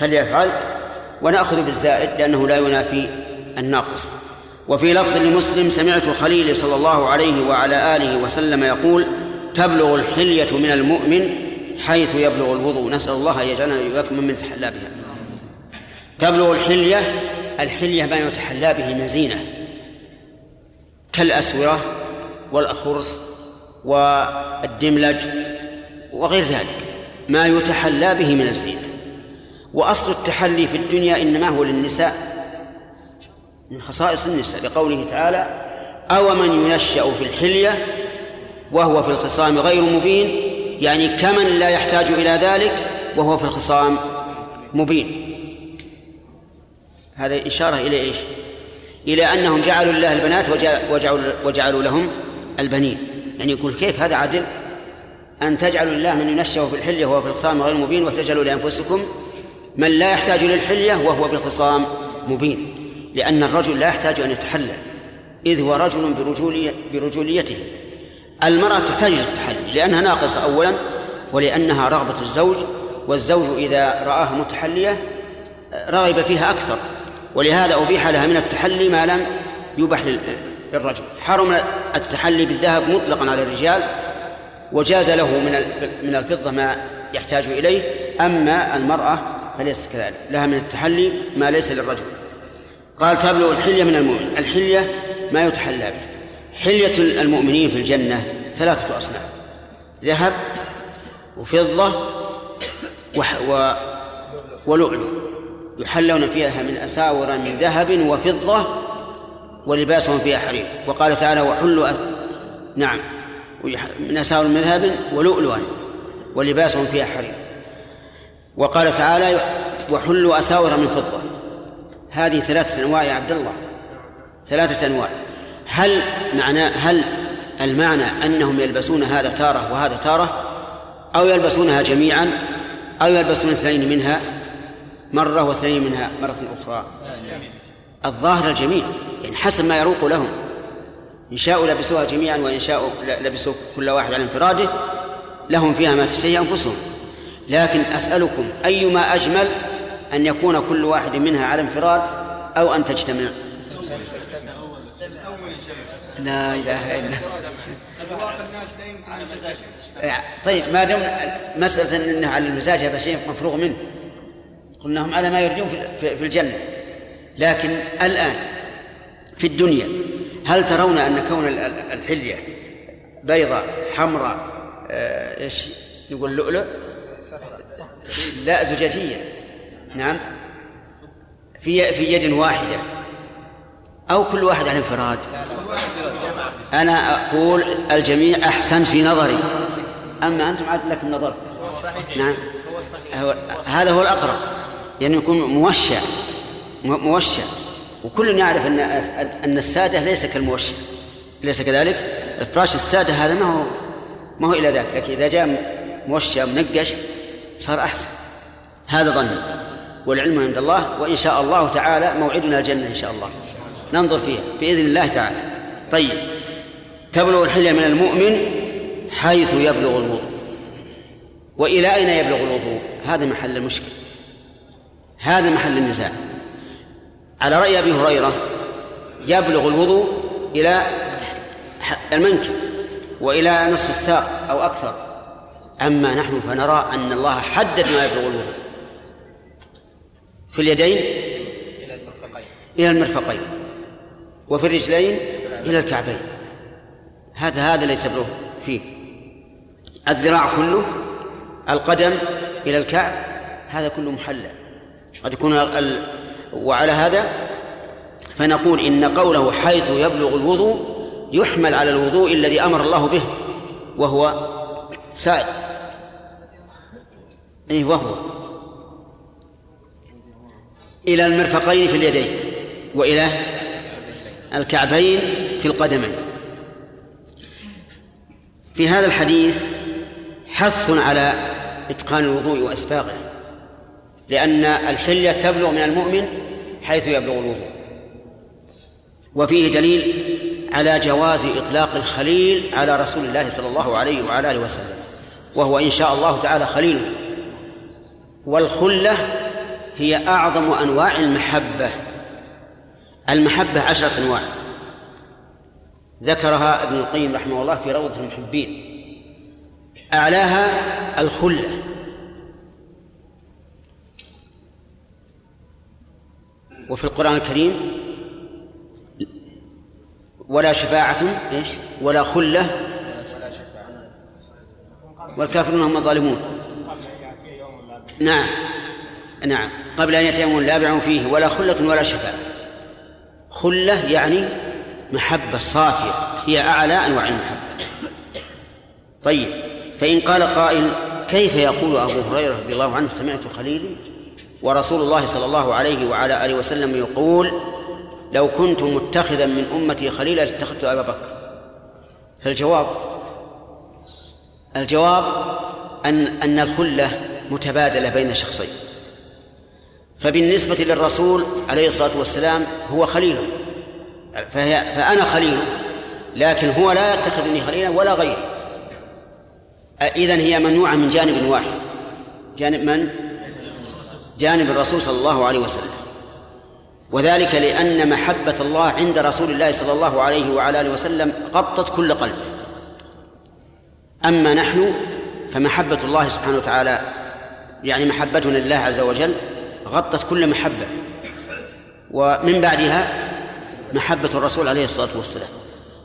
فليفعل. ونأخذ بالزائد لأنه لا ينافي الناقص. وفي لفظ لمسلم سمعت خليلي صلى الله عليه وعلى آله وسلم يقول تبلغ الحلية من المؤمن حيث يبلغ الوضوء. نسأل الله أن يجعلنا وإياكم ممن يتحلى بها. تبلغ الحلية الحلية ما يتحلى به من زينة كالأسورة والأخرس والدملج وغير ذلك. ما يتحلى به من الزينة. وأصل التحلي في الدنيا إنما هو للنساء من خصائص النساء لقوله تعالى أو من ينشأ في الحلية وهو في الخصام غير مبين يعني كمن لا يحتاج إلى ذلك وهو في الخصام مبين. هذا إشارة إلى إيش؟ إلى أنهم جعلوا لله البنات وجعلوا, وجعلوا لهم البنين. يعني يقول كيف هذا عدل أن تجعلوا لله من ينشأ في الحلية وهو في الخصام غير مبين وتجعلوا لأنفسكم من لا يحتاج للحلية وهو في الخصام مبين. لأن الرجل لا يحتاج أن يتحلى إذ هو رجل برجوليته. المرأة تحتاج للتحلي لأنها ناقصة أولا ولأنها رغبة الزوج والزوج إذا رآها متحلية رغب فيها أكثر ولهذا أبيح لها من التحلي ما لم يبح للرجل. حرم التحلي بالذهب مطلقا على الرجال وجاز له من من الفضة ما يحتاج إليه أما المرأة فليست كذلك. لها من التحلي ما ليس للرجل. قال تبلغ الحلية من المؤمن الحلية ما يتحلى به. حلية المؤمنين في الجنة ثلاثة أصناف ذهب وفضة و... ولؤلؤ يحلون فيها من أساور من ذهب وفضة ولباسهم فيها حرير. وقال تعالى وحلوا. نعم من أساور من ذهب ولؤلؤا ولباسهم فيها حرير. وقال تعالى وحلوا أساور من فضة. هذه ثلاثة أنواع يا عبد الله. ثلاثة أنواع. هل معنى هل المعنى أنهم يلبسون هذا تارة وهذا تارة أو يلبسونها جميعا أو يلبسون اثنين منها مرة واثنين منها مرة أخرى؟ الظاهر الجميع يعني حسب ما يروق لهم. إن شاءوا لبسوها جميعا وإن شاءوا لبسوا كل واحد على انفراده لهم فيها ما تشتهي أنفسهم. لكن أسألكم أيما أجمل أن يكون كل واحد منها على انفراد أو أن تجتمع؟ لا إله إلا الله. طيب ما دام مسألة أنه على المزاج هذا شيء مفروغ منه. قلنا هم على ما يرجون في الجنة. لكن الآن في الدنيا هل ترون أن كون الحلية بيضاء حمراء آه، إيش نقول لؤلؤ؟ لا زجاجية. نعم. في في يد واحدة. أو كل واحد على انفراد. أنا أقول الجميع أحسن في نظري. أما أنتم عاد لكم نظر نعم. هذا هو الأقرب. يعني يكون موشع. موشع. وكل يعرف أن أن السادة ليس كالموشع. ليس كذلك؟ الفراش السادة هذا ما هو ما هو إلى ذاك. لكن إذا جاء موشع منقش صار أحسن. هذا ظني. والعلم عند الله. وإن شاء الله تعالى موعدنا الجنة إن شاء الله. ننظر فيها بإذن الله تعالى. طيب. تبلغ الحلية من المؤمن حيث يبلغ الوضوء. وإلى أين يبلغ الوضوء؟ هذا محل المشكلة هذا محل النزاع. على رأي أبي هريرة يبلغ الوضوء إلى المنكب وإلى نصف الساق أو أكثر. أما نحن فنرى أن الله حدد ما يبلغ الوضوء. في اليدين؟ إلى المرفقين. وفي الرجلين إلى الكعبين. هذا هذا الذي تبلغ فيه. الذراع كله القدم إلى الكعب هذا كله محلل قد يكون ال... وعلى هذا فنقول إن قوله حيث يبلغ الوضوء يحمل على الوضوء الذي أمر الله به وهو سائل. إيه وهو. إلى المرفقين في اليدين وإلى الكعبين في القدمين. في هذا الحديث حث على إتقان الوضوء وأسباغه لأن الحلية تبلغ من المؤمن حيث يبلغ الوضوء. وفيه دليل على جواز إطلاق الخليل على رسول الله صلى الله عليه وعلى آله وسلم وهو إن شاء الله تعالى خليلنا. والخلة هي أعظم أنواع المحبة. المحبة عشرة أنواع. ذكرها ابن القيم رحمه الله في روضة المحبين. أعلاها الخلة. وفي القرآن الكريم ولا شفاعة إيش؟ ولا خلة. والكافرون هم الظالمون. نعم. نعم. قبل أن يأتي يوم لا بيع فيه ولا خلة ولا شفاعة. خلة يعني محبة صافية هي أعلى أنواع المحبة. طيب فإن قال قائل كيف يقول أبو هريرة رضي الله عنه سمعت خليلي ورسول الله صلى الله عليه وعلى آله وسلم يقول لو كنت متخذا من أمتي خليلا لاتخذت أبا بكر. فالجواب الجواب أن أن الخلة متبادلة بين شخصين. فبالنسبة للرسول عليه الصلاة والسلام هو خليله فهي فأنا خليله لكن هو لا يتخذني خليلا ولا غيري. إذن هي ممنوعة من جانب واحد. جانب من؟ جانب الرسول صلى الله عليه وسلم. وذلك لأن محبة الله عند رسول الله صلى الله عليه وعلى آله وسلم غطت كل قلبه. أما نحن فمحبة الله سبحانه وتعالى يعني محبتنا لله عز وجل غطت كل محبة. ومن بعدها محبة الرسول عليه الصلاة والسلام.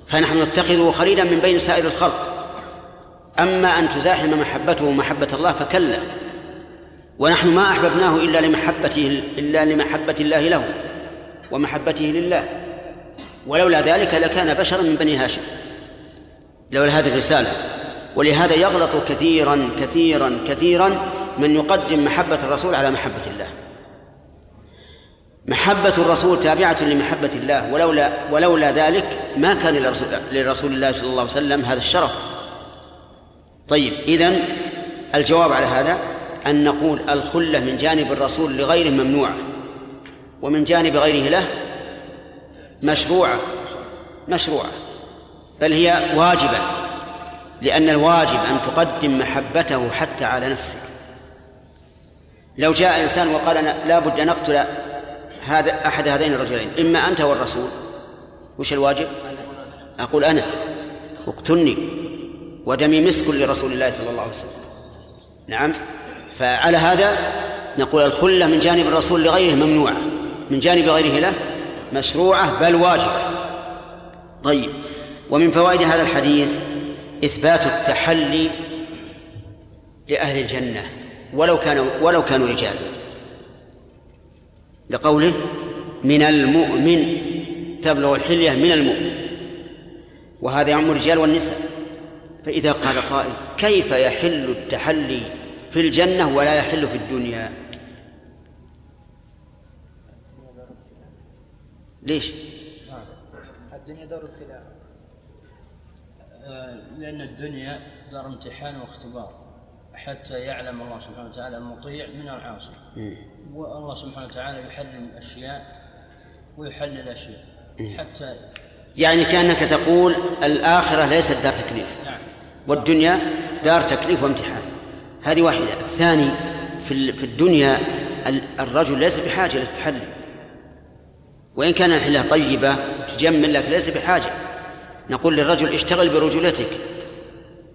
فنحن نتخذه خليلا من بين سائر الخلق. أما أن تزاحم محبته محبة الله فكلا. ونحن ما أحببناه إلا لمحبته إلا لمحبة الله له ومحبته لله. ولولا ذلك لكان بشرا من بني هاشم. لولا هذه الرسالة. ولهذا يغلط كثيرا كثيرا كثيرا من يقدم محبة الرسول على محبة الله. محبة الرسول تابعة لمحبة الله ولولا ولولا ذلك ما كان لرسول, لرسول الله صلى الله عليه وسلم هذا الشرف. طيب إذن الجواب على هذا أن نقول الخلة من جانب الرسول لغيره ممنوعة ومن جانب غيره له مشروعة مشروعة بل هي واجبة لأن الواجب أن تقدم محبته حتى على نفسك. لو جاء إنسان وقال أنا لا بد أن أقتل هذا أحد هذين الرجلين إما أنت والرسول وش الواجب؟ أقول أنا اقتلني ودمي مسك لرسول الله صلى الله عليه وسلم. نعم فعلى هذا نقول الخلة من جانب الرسول لغيره ممنوعة من جانب غيره له مشروعة بل واجبة. طيب ومن فوائد هذا الحديث إثبات التحلي لأهل الجنة ولو كانوا ولو كانوا رجالا لقوله من المؤمن تبلغ الحلية من المؤمن. وهذا يعم الرجال والنساء. فإذا قال قائل كيف يحل التحلي في الجنة ولا يحل في الدنيا؟ ليش؟ الدنيا دار ابتلاء. لأن الدنيا دار امتحان واختبار. حتى يعلم الله سبحانه وتعالى المطيع من العاصي. والله سبحانه وتعالى يحرم الأشياء ويحلل الأشياء حتى يعني كأنك تقول الآخرة ليست دار تكليف. نعم. والدنيا دار تكليف وامتحان. هذه واحدة. الثاني في في الدنيا الرجل ليس بحاجة للتحلي. وإن كان الحلة طيبة تجمل لك ليس بحاجة. نقول للرجل اشتغل برجولتك.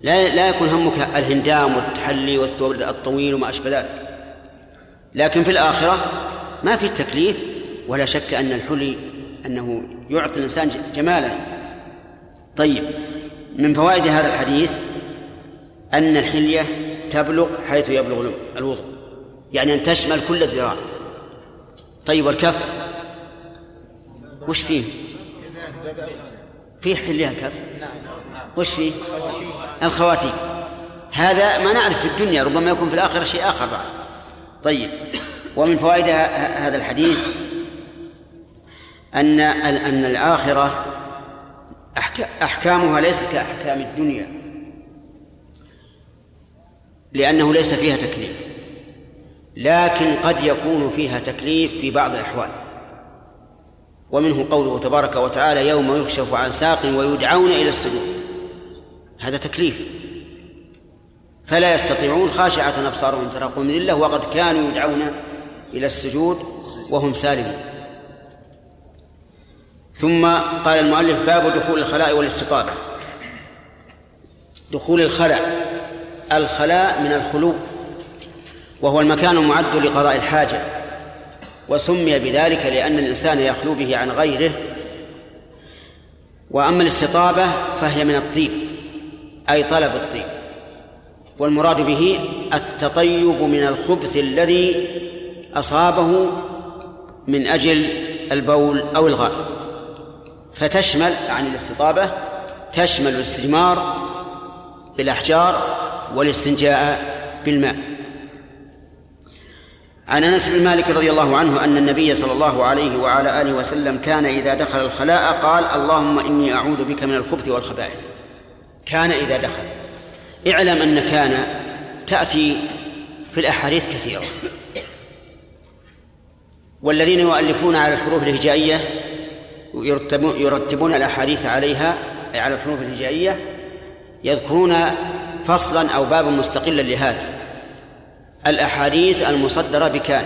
لا لا يكون همك الهندام والتحلي والثوب الطويل وما أشبه ذلك. لكن في الآخرة ما في التكليف ولا شك أن الحلي أنه يعطي الإنسان جمالا. طيب من فوائد هذا الحديث أن الحلية تبلغ حيث يبلغ الوضوء. يعني أن تشمل كل الذراع طيب والكف؟ وش فيه؟ فيه حلية الكف؟ وش فيه؟ الخواتيم. هذا ما نعرف في الدنيا ربما يكون في الآخرة شيء آخر بعد. طيب ومن فوائد هذا الحديث؟ أن أن الآخرة أحكامها ليست كأحكام الدنيا. لأنه ليس فيها تكليف. لكن قد يكون فيها تكليف في بعض الأحوال. ومنه قوله تبارك وتعالى يوم يكشف عن ساق ويدعون إلى السجود. هذا تكليف. فلا يستطيعون خاشعة أبصارهم ترقوا من الله وقد كانوا يدعون إلى السجود وهم سالمون. ثم قال المؤلف باب دخول الخلاء والاستطابة. دخول الخلاء. الخلاء من الخلو وهو المكان المعد لقضاء الحاجة. وسمي بذلك لأن الإنسان يخلو به عن غيره. وأما الاستطابة فهي من الطيب. أي طلب الطيب. والمراد به التطيب من الخبث الذي أصابه من أجل البول أو الغائط. فتشمل عن الاستطابة تشمل الاستجمار بالأحجار والاستنجاء بالماء. عن أنس بن مالك رضي الله عنه أن النبي صلى الله عليه وعلى آله وسلم كان إذا دخل الخلاء قال اللهم إني أعوذ بك من الخبث والخبائث. كان إذا دخل. اعلم أن كان تأتي في الأحاديث كثيرة. والذين يؤلفون على الحروف الهجائية يرتبون, الأحاديث عليها أي على الحروف الهجائية يذكرون فصلا أو بابا مستقلا لهذا. الأحاديث المصدرة بكان.